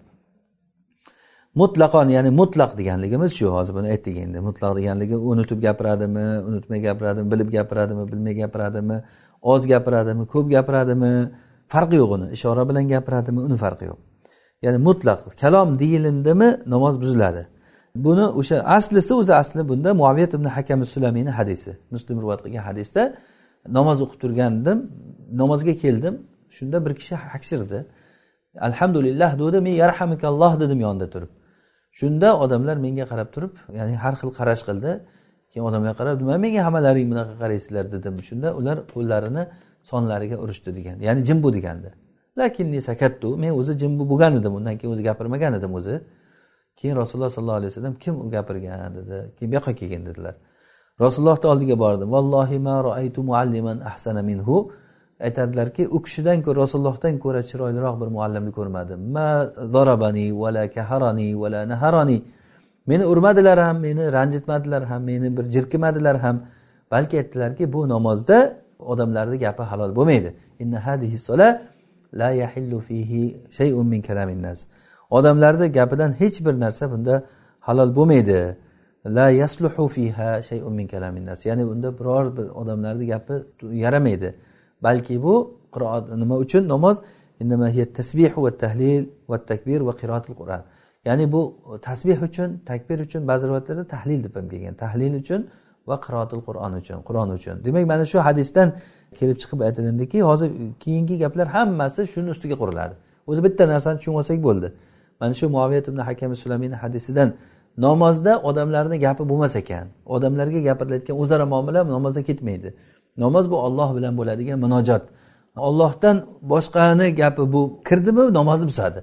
Mutlaqon ya'ni mutlaq deganligimiz shu hozir buni aytdik endi. Mutlaq deganligi unutib gapiradimi unutmay gapiradimi bilib gapiradimi bilmay gapiradimi oz gapiradimi ko'p gapiradimi farqi yo'q uni. Ishora bilan gapiradimi uni farqi yo'q. Ya'ni mutlaq kalom deyilindimi namoz buziladi. Buni o'sha aslisi o'zi asli bunda muaviyat ibn hakam sulamiyni hadisi. Muslim rivoyat qilgan hadisda namoz o'qib turgandim namozga keldim shunda bir kishi haksirdi. Alhamdulillah dedi men yarhamikalloh dedim yonida turib. Shunda odamlar menga qarab turib ya'ni har xil qarash qildi. Keyin odamlar qarab nima menga hammalaring bunaqa qaraysizlar? dedim. Shunda ular qo'llarini sonlariga urishdi degan ya'ni jim bu degandi lakinni sakattu men o'zi jim bo'lgan edim. Undan keyin o'zi gapirmagan edim o'zi. Keyin rasululloh sollallohu alayhi vasallam kim u gapirgan? dedi. Keyin bu yoqqa kelgin dedilar. Rasulullohni oldiga bordim. Vallohi ma roaytu mualliman ahsana minhu. Aytadilarki u kishidan ko'ra rasulullohdan ko'ra chiroyliroq bir muallimni ko'rmadim. Ma zarabani vala kaharani vala naharani. Meni urmadilar ham meni ranjitmadilar ham meni bir jirkimadilar ham. Balki aytdilarki bu namozda odamlarni gapi halol bo'lmaydi. La yahillu fihi shay'un min kalamin nas. Odamlarni gapidan hech bir narsa bunda halol bo'lmaydi. La yasluhu fiha shay'un min kalamin nas. Ya'ni bunda biror bir odamlarni gapi yaramaydi. Balki bu qiroat nima uchun namoz? Tasbih va tahlil va takbir va qiroatil qur'on ya'ni bu tasbih uchun takbir uchun ba'zi rivoyatlarda tahlil deb ham kelgan. Tahlil uchun va qiroatil qur'on uchun qur'on uchun. Demak mana shu hadisdan kelib chiqib aytilindiki hozir keyingi gaplar hammasi shuni ustiga quriladi. O'zi bitta narsani tushunib olsak bo'ldi. Mana shu muaviyat ibn hakam sulamiyni hadisidan namozda odamlarni gapi bo'lmas ekan. Odamlarga gapirilayotgan o'zaro muomala namozda ketmaydi. Namoz bu olloh bilan bo'ladigan munojot ollohdan boshqani gapi bu kirdimi namozni buzadi.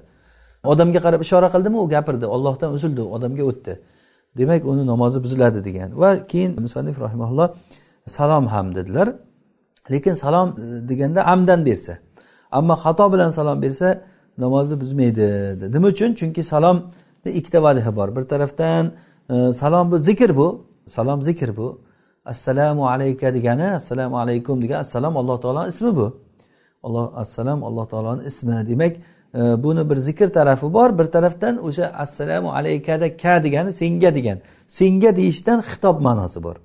Odamga qarab ishora qildimi u gapirdi. Ollohdan uzildi odamga o'tdi. Demak uni namozi buziladi degan. Va keyin musannif rahimaulloh salom ham dedilar. Lekin salom deganda amdan bersa. Ammo xato bilan salom bersa namozni buzmaydi nima uchun? Chunki salomni ikkita vajihi bor. Bir tarafdan salom bu zikr bu. Salom zikr bu. Assalomu alayka degani assalomu alaykum degan assalom alloh taoloni ismi bu. Alloh assalom alloh taoloni ismi demak e, buni bir zikr tarafi bor. Bir tarafdan o'sha assalomu alaykada ka degani senga degan. Senga deyishdan xitob ma'nosi bor.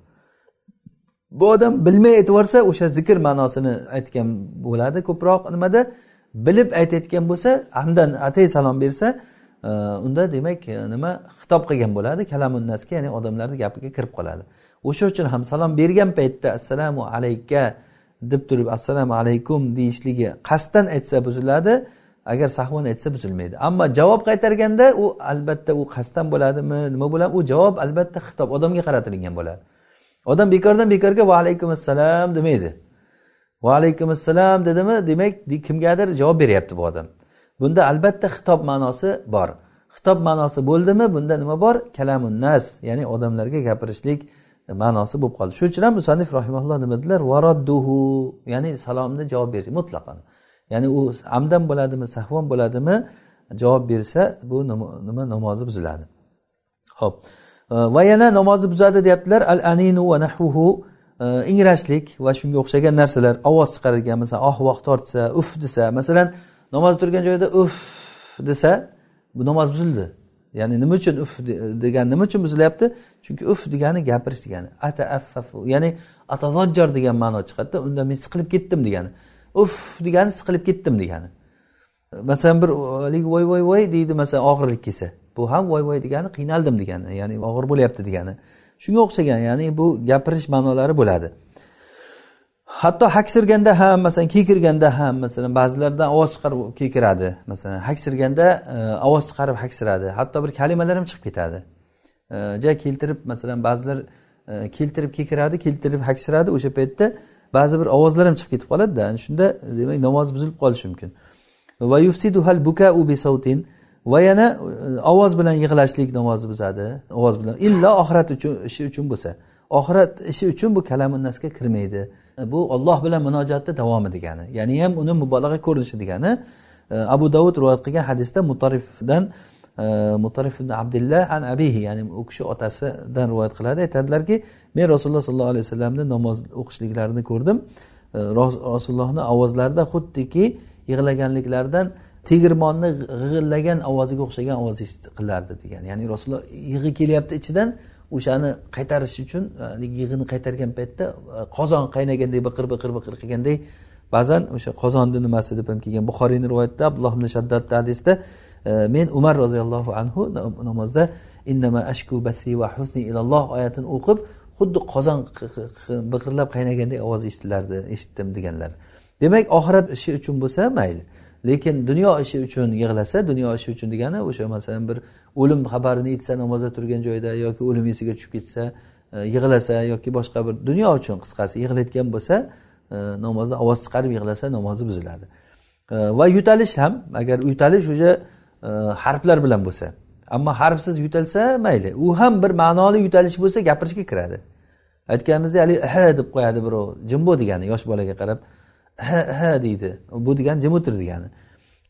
Bu odam bilmay aytib yuborsa o'sha zikr ma'nosini aytgan bo'ladi ko'proq nimada? Bilib aytayotgan bo'lsa hamdan atay salom bersa e, unda demak e, nima? Xitob qilgan bo'ladi kalamunnasga ya'ni odamlarni gapiga kirib qoladi. O'sha uchun ham salom bergan paytda assalomu alayka deb turib assalomu alaykum deyishligi qasddan aytsa buziladi agar sahvon aytsa buzilmaydi. Ammo javob qaytarganda u albatta u qasddan bo'ladimi nima bo'ladi? U javob albatta xitob odamga qaratilgan bo'ladi. Odam bekordan bekorga va alaykum assalom demaydi. Va alaykum assalom dedimi? Demak kimgadir javob beryapti bu odam. Bunda albatta xitob ma'nosi bor. Xitob ma'nosi bo'ldimi? Bunda nima bor? Kalamun nas ya'ni odamlarga gapirishlik E, ma'nosi bo'lib qoldi. Shuning uchun ham musanif rahimaulloh nima dedilar varadduhu ya'ni salomni javob berish mutlaqan. Ya'ni u amdan bo'ladimi sahvon bo'ladimi? Javob bersa bu nima namozi buziladi. Ho'p e, va yana namozni buzadi deyaptilar. Al aninu va nahvuhu. E, ingrashlik va shunga o'xshagan narsalar. Ovoz chiqaradigan masalan oh voh tortsa uf desa masalan namoz turgan joyda uf desa bu namoz buzildi. Ya'ni nima uchun uf degani nima uchun buzilyapti? Chunki uf degani gapirish degani. Ataaffafu. Ya'ni atavojjar degan ma'no chiqadida unda men siqilib ketdim degani. Uf degani siqilib ketdim degani. Masalan bir haligi voy voy voy deydi masalan og'irlik kelsa. Bu ham voy voy degani qiynaldim degani. Ya'ni og'ir bo'lyapti degani. Shunga o'xshagan ya'ni bu gapirish ma'nolari bo'ladi. Hatto haksirganda ham masalan kekirganda ham masalan ba'zilardan ovoz chiqarib kekiradi. Masalan haksirganda e, ovoz chiqarib haksiradi hatto bir kalimalar ham chiqib ketadi. E, ja keltirib masalan ba'zilar e, keltirib kekiradi keltirib haksiradi o'sha paytda ba'zi bir ovozlar ham chiqib ketib qoladida. Shunda demak namoz buzilib qolishi mumkin. Va yufsiduhal bukau bi sautin. Va yana ovoz bilan yig'lashlik namozni buzadi. Ovoz bilan illo oxirat uchun ishi uchun bo'lsa. Oxirat ishi uchun bu kalamunnasga kirmaydi bu olloh bilan munojatni davomi degani ya'ni ham uni mubolag'a ko'rinishi degani abu davud rivoyat qilgan hadisda mutarifdan mutarif ibn abdullah an abihi ya'ni u kishi otasidan rivoyat qiladi aytadilarki men rasululloh sollallohu alayhi vasallamni namoz o'qishliklarini ko'rdim rasulullohni ovozlarida xuddiki yig'laganliklaridan tegirmonni g'ig'illagan ovoziga o'xshagan ovoz qilardi degan ya'ni rasululloh yig'i kelyapti ichidan o'shani qaytarish uchun e, yig'ini qaytargan paytda e, qozon qaynaganday biqir biqir biqir qilganday ba'zan o'sha qozonni nimasi deb ham kelgan buxoriyni rivoyatida abdulloh ibn shaddodni hadisda e, men umar roziyallohu anhu namozda innama ashku bathi va husni ilalloh oyatini o'qib xuddi qozon biqirlab qaynaganday ovoz eshitilardi eshitdim deganlar. Demak oxirat ishi uchun bo'lsa mayli lekin dunyo ishi uchun yig'lasa dunyo ishi uchun degani o'sha masalan bir o'lim xabarini aytsa namozda turgan joyda yoki o'lim esiga tushib ketsa e, yig'lasa yoki boshqa bir dunyo uchun qisqasi yig'layotgan bo'lsa e, namozda ovoz chiqarib yig'lasa namozi buziladi. E, va yutalish ham agar yutalish o'sha harflar bilan bo'lsa ammo harfsiz yutalsa mayli u ham bir ma'noli yutalish bo'lsa gapirishga kiradi. Aytganimizdek haligi ha deb qo'yadi birov jim bo'l degani yosh bolaga qarab ha ha deydi bu degani jim o'tir degani.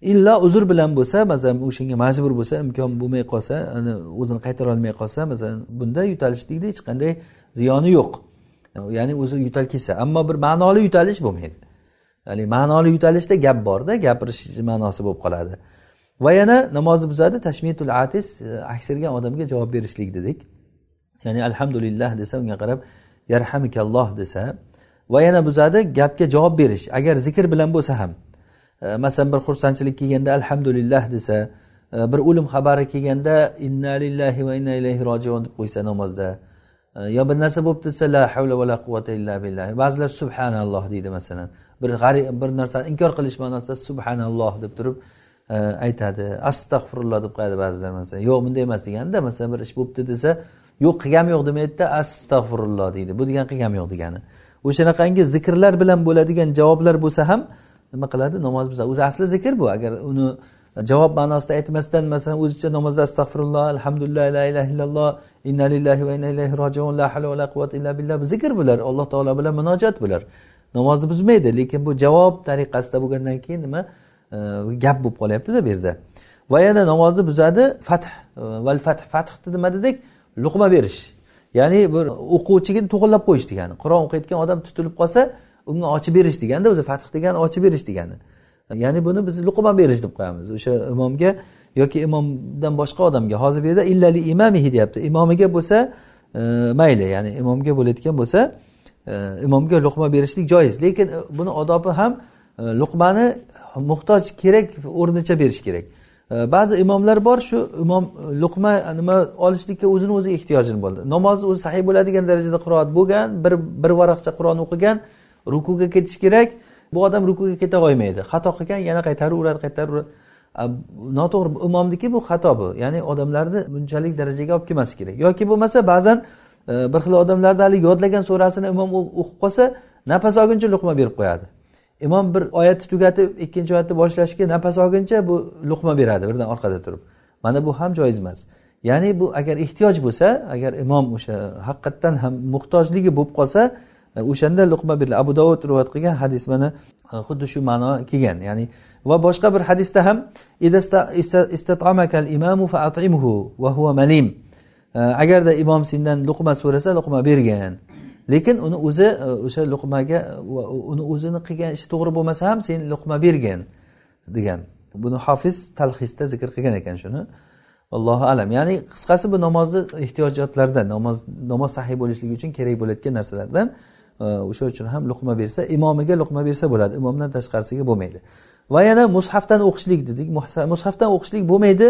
Illo uzr bilan bo'lsa masalan o'shanga majbur bo'lsa imkon bo'lmay qolsa o'zini qaytara olmay qolsa masalan bunda yutalishlikni hech qanday ziyoni yo'q. Ya'ni o'zi yutal kelsa ammo bir ma'noli yutalish bo'lmaydi. Ya'ni ma'noli yutalishda gap borda gapirish ma'nosi bo'lib qoladi. Va yana namozni buzadi tashmitul atis aksirgan odamga javob berishlik dedik. Ya'ni alhamdulillah desa unga qarab yarhamikalloh desa. Va yana buzadi gapga javob berish agar zikr bilan bo'lsa ham. E, masalan bir xursandchilik kelganda alhamdulillah desa e, bir o'lim xabari kelganda inna lillahi va inna ilayhi rojiun deb qo'ysa namozda e, yo bir narsa bo'lib desa la havla va la quvvata illa billah ba'zilar subhanalloh deydi masalan. Bir g'arib bir narsani inkor qilish ma'nosida subhanalloh deb turib aytadi. Astag'firulloh deb qo'yadi ba'zilar masalan. Yo'q bunday emas deganda masalan bir ish bo'libdi desa yo'q qilgani yo'q demaydida astag'firulloh deydi. Bu degani qilgani yo'q degani. O'shanaqangi zikrlar bilan bo'ladigan javoblar bo'lsa ham nima qiladi? Namoz buzadi. O'zi asli zikr bu. Agar uni javob ma'nosida aytmasdan masalan o'zicha namozda astag'firulloh alhamdulillah la ilaha illalloh inna lillahi va inna ilayhi rojiun la havla va la quvvata illa billah bu zikr bular. Alloh taolo bilan munojat bular. Namozni buzmaydi lekin bu javob tariqasida bo'lgandan keyin nima e, gap bo'lib qolyaptida bu yerda. Va yana namozni buzadi fath e, val fath fath nima dedik? Luqma berish. Ya'ni bir o'quvchiga to'g'irlab qo'yish degani. Qur'on o'qiyotgan odam tutilib qolsa unga ochib berish deganda o'zi fath degani ochib berish degani. Ya'ni buni biz luqma berish deb qo'yamiz. O'sha imomga yoki imomdan boshqa odamga hozir bu yerda illali imamihi deyapti imomiga bo'lsa e, mayli ya'ni imomga bo'layotgan bo'lsa e, imomga luqma berishlik joiz. Lekin e, buni odobi ham e, luqmani muhtoj kerak o'rnicha berish kerak. E, ba'zi imomlar bor shu imom e, luqma nima olishlikka o'zini o'zi ehtiyojini bo'ldi. Namozni o'zi sahiy bo'ladigan darajada qiroat bo'lgan bir bir varaqcha qur'on o'qigan rukuga ketish kerak. Bu odam rukuga keta olmaydi. Xato qilgan yana qaytaraveradi qaytaraveradi noto'g'ri imomniki bu xato bu. Ya'ni odamlarni bunchalik darajaga olib kelmaslik kerak. Yoki bo'lmasa ba'zan e, bir xil odamlarda haligi yodlagan surasini imom o'qib qolsa nafas olguncha luqma berib qo'yadi. Imom bir oyatni tugatib ikkinchi oyatni boshlashga nafas olguncha bu luqma beradi birdan orqada turib. Mana bu ham joiz emas. Ya'ni bu agar ehtiyoj bo'lsa agar imom o'sha haqiqatdan ham muhtojligi bo'lib qolsa o'shanda luqma bir abu dovud rivoyat qilgan hadis mana e, xuddi shu ma'no kelgan. Ya'ni va boshqa bir hadisda ham e, agarda imom sendan luqma so'rasa luqma bergin lekin uni o'zi e, o'sha luqmaga uni o'zini qilgan ishi to'g'ri bo'lmasa ham sen luqma bergin degan. Buni hofiz talhisda zikr qilgan ekan shuni. Allohu alam. Ya'ni qisqasi bu namozni ehtiyojotlardan namoz namoz sahiy bo'lishligi uchun kerak bo'layotgan narsalardan. O'sha uchun ham luqma bersa imomiga luqma bersa bo'ladi. Imomdan tashqarisiga bo'lmaydi. Va yana mushafdan o'qishlik dedik. Mushafdan o'qishlik bo'lmaydi.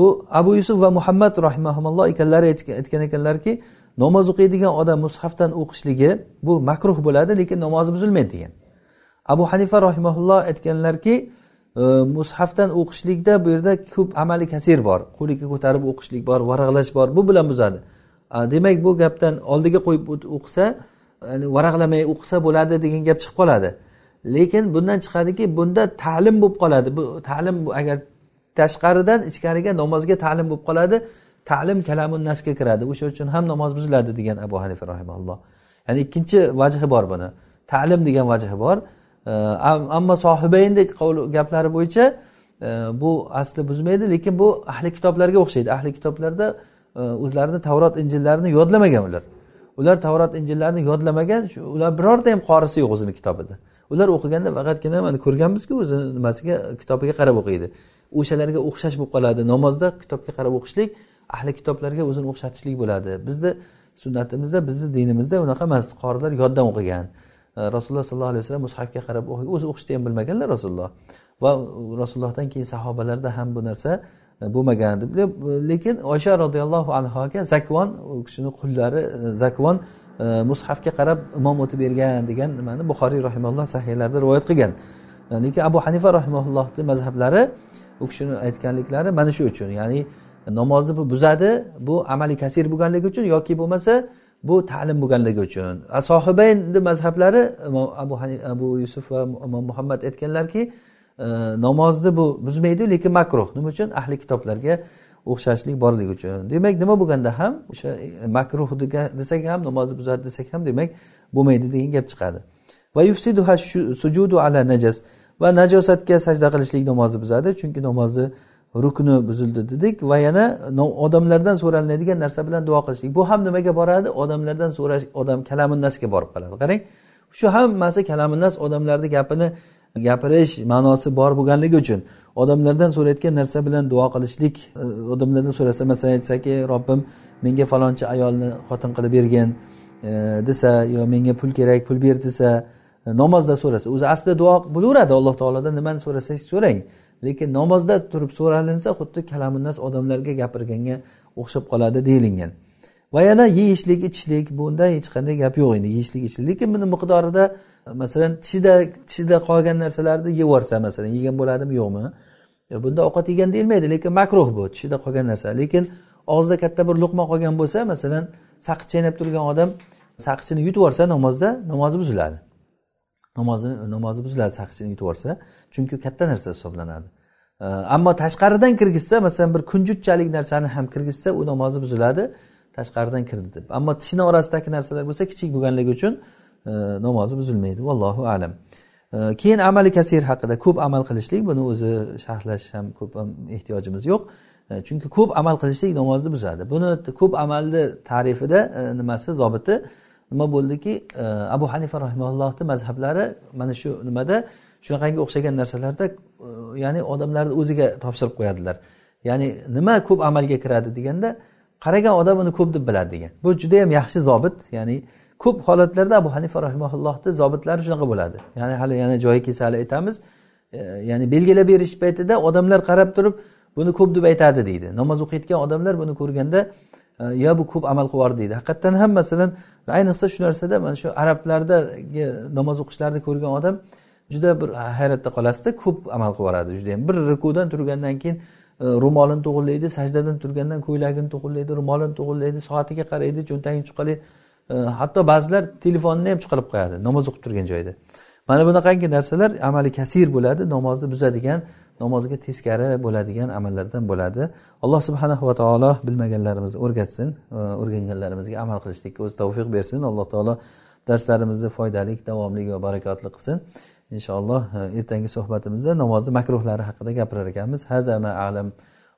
Bu abu yusuf va muhammad rahimaulloh ekanlari aytgan ekanlarki namoz o'qiydigan odam mushafdan o'qishligi bu makruh bo'ladi lekin namozi buzilmaydi degan. Abu hanifa rahimaulloh aytganlarki e, mushafdan o'qishlikda bu yerda ko'p amali kasir bor. Qo'liga ko'tarib o'qishlik bor varaqlash bor. Bu bilan buzadi. Demak bu gapdan oldiga qo'yib o'qisa varaqlamay o'qisa bo'ladi degan gap chiqib qoladi. Lekin bundan chiqadiki bunda ta'lim bo'lib qoladi. Bu ta'lim agar tashqaridan ichkariga namozga ta'lim bo'lib qoladi ta'lim kalamun nasga kiradi. O'sha uchun ham namoz buziladi degan abu hanifa rahimalloh ya'ni ikkinchi vajhi bor buni. Ta'lim degan vajhi bor. Ammo sohibayndek gaplari bo'yicha e, bu asli buzmaydi lekin bu ahli kitoblarga o'xshaydi. Ahli kitoblarda e, o'zlarini tavrot injillarini yodlamagan ular. Ular tavrot injillarni yodlamagan shu ular birorta ham qorisi yo'q o'zini kitobida. Ular o'qiganda faqatgina mana ko'rganmizku o'zini nimasiga kitobiga qarab o'qiydi. O'shalarga o'xshash bo'lib qoladi. Namozda kitobga qarab o'qishlik ahli kitoblarga o'zini o'xshatishlik bo'ladi. Bizni sunnatimizda bizni dinimizda unaqa emas qorilar yoddan o'qigan. Rasululloh sollallohu alayhi vasallam mushafga qarab o'zi o'qishni ham bilmaganlar rasululloh. Va rasulullohdan keyin sahobalarda ham bu narsa E, bo'lmagan deb e, lekin oysha roziyallohu anhoga zakvon u kishini qullari e, zakvon mushafga qarab imom o'tib bergan degan nimani buxoriy rahimalloh sahiylarida rivoyat qilgan. Lekin abu hanifa rahimallohni mazhablari u kishini aytganliklari mana shu uchun. Ya'ni namozni bu buzadi bu amali kasir bo'lganligi uchun yoki bo'lmasa bu ta'lim bo'lganligi uchun. Sohibayni mazhablari abu abu yusuf va imom muhammad aytganlarki namozni bu buzmaydi lekin makruh. Nima uchun? Ahli kitoblarga o'xshashlik borligi uchun. Demak nima bo'lganda ham o'sha e, makruh desak ham namozni buzadi desak ham demak bo'lmaydi degan gap chiqadi. Va yufsiduha sujudu ala najas. Va najosatga sajda qilishlik namozni buzadi chunki namozni rukni buzildi dedik. Va yana odamlardan so'ralinadigan narsa bilan duo qilishlik. Bu ham nimaga boradi? Odamlardan so'rash odam kalamunnasga borib qoladi. Qarang shu hammasi kalamunnas odamlarni gapini gapirish ma'nosi bor bo'lganligi uchun odamlardan so'rayotgan narsa bilan duo qilishlik e, odamlardan so'rasa masalan aytsaki robbim menga falonchi ayolni xotin qilib bergin e, desa yo menga pul kerak pul ber desa e, namozda so'rasa. O'zi aslida duo bo'laveradi alloh taolodan nimani so'rasangiz so'rang. Lekin namozda turib so'ralinsa xuddi kalamunnas odamlarga gapirganga o'xshab qoladi deyilgan. Va yana yeyishlik ichishlik bunda hech qanday gap yo'q endi yeyishlik ichishlik. Lekin buni miqdorida masalan tishida tishida qolgan narsalarni yeb yuborsa masalan yegan bo'ladimi yo'qmi? E, bunda ovqat yegan deyilmaydi lekin makruh bu tishida qolgan narsa. Lekin og'zida katta bir luqma qolgan bo'lsa masalan saqich chaynab turgan odam saqichini yutib yuborsa namozda namozi buziladi. Namozini namozi buziladi saqichini yutib yuborsa chunki katta narsa hisoblanadi. E, ammo tashqaridan kirgizsa masalan bir kunjutchalik narsani ham kirgizsa u namozi buziladi tashqaridan kirdi deb. Ammo tishni orasidagi narsalar bo'lsa kichik bo'lganligi uchun namozi buzilmaydi vallohu alam. Keyin amali kasir haqida ko'p amal qilishlik buni o'zi sharhlash ham ko'p ehtiyojimiz yo'q. Chunki ko'p amal qilishlik namozni buzadi. Buni ko'p amalni tarifida e, nimasi zobiti nima bo'ldiki? Abu hanifa rahimallohni mazhablari mana shu nimada? Shunaqangi o'xshagan narsalarda e, ya'ni odamlarni o'ziga topshirib qo'yadilar. Ya'ni nima ko'p amalga kiradi deganda qaragan odam uni ko'p deb biladi degan. Bu juda yam yaxshi zobit ya'ni ko'p holatlarda abu hanifa rahimaullohni zobitlari shunaqa bo'ladi. Ya'ni hali yana joyi kelsa hali aytamiz e, ya'ni belgilab berish paytida odamlar qarab turib buni ko'p deb aytadi deydi. Namoz o'qiyotgan odamlar buni ko'rganda e, yo bu ko'p amal qilib deydi. Haqiqatdan ham masalan ayniqsa shu narsada mana shu arablardagi namoz o'qishlarini ko'rgan odam juda bir hayratda qolasizda ko'p amal qilib yuboradi judayam bir rukudan turgandan keyin e, ro'molini to'g'irlaydi sajdadan turgandan ko'ylagini to'g'irlaydi ro'molini to'g'irlaydi soatiga qaraydi cho'ntagini chuqalaydi hatto ba'zilar telefonni ham chiqarib qo'yadi namoz o'qib turgan joyda. Mana bunaqangi narsalar amali kasir bo'ladi namozni buzadigan namozga teskari bo'ladigan amallardan bo'ladi. Alloh subhanahu va taolo bilmaganlarimizni o'rgatsin e, o'rganganlarimizga amal qilishlikka o'zi tavfiq bersin. Alloh taolo darslarimizni foydali davomli va barakotli qilsin. Inshaalloh e, ertangi suhbatimizda namozni makruhlari haqida gapirar ekanmiz. Hadama alam.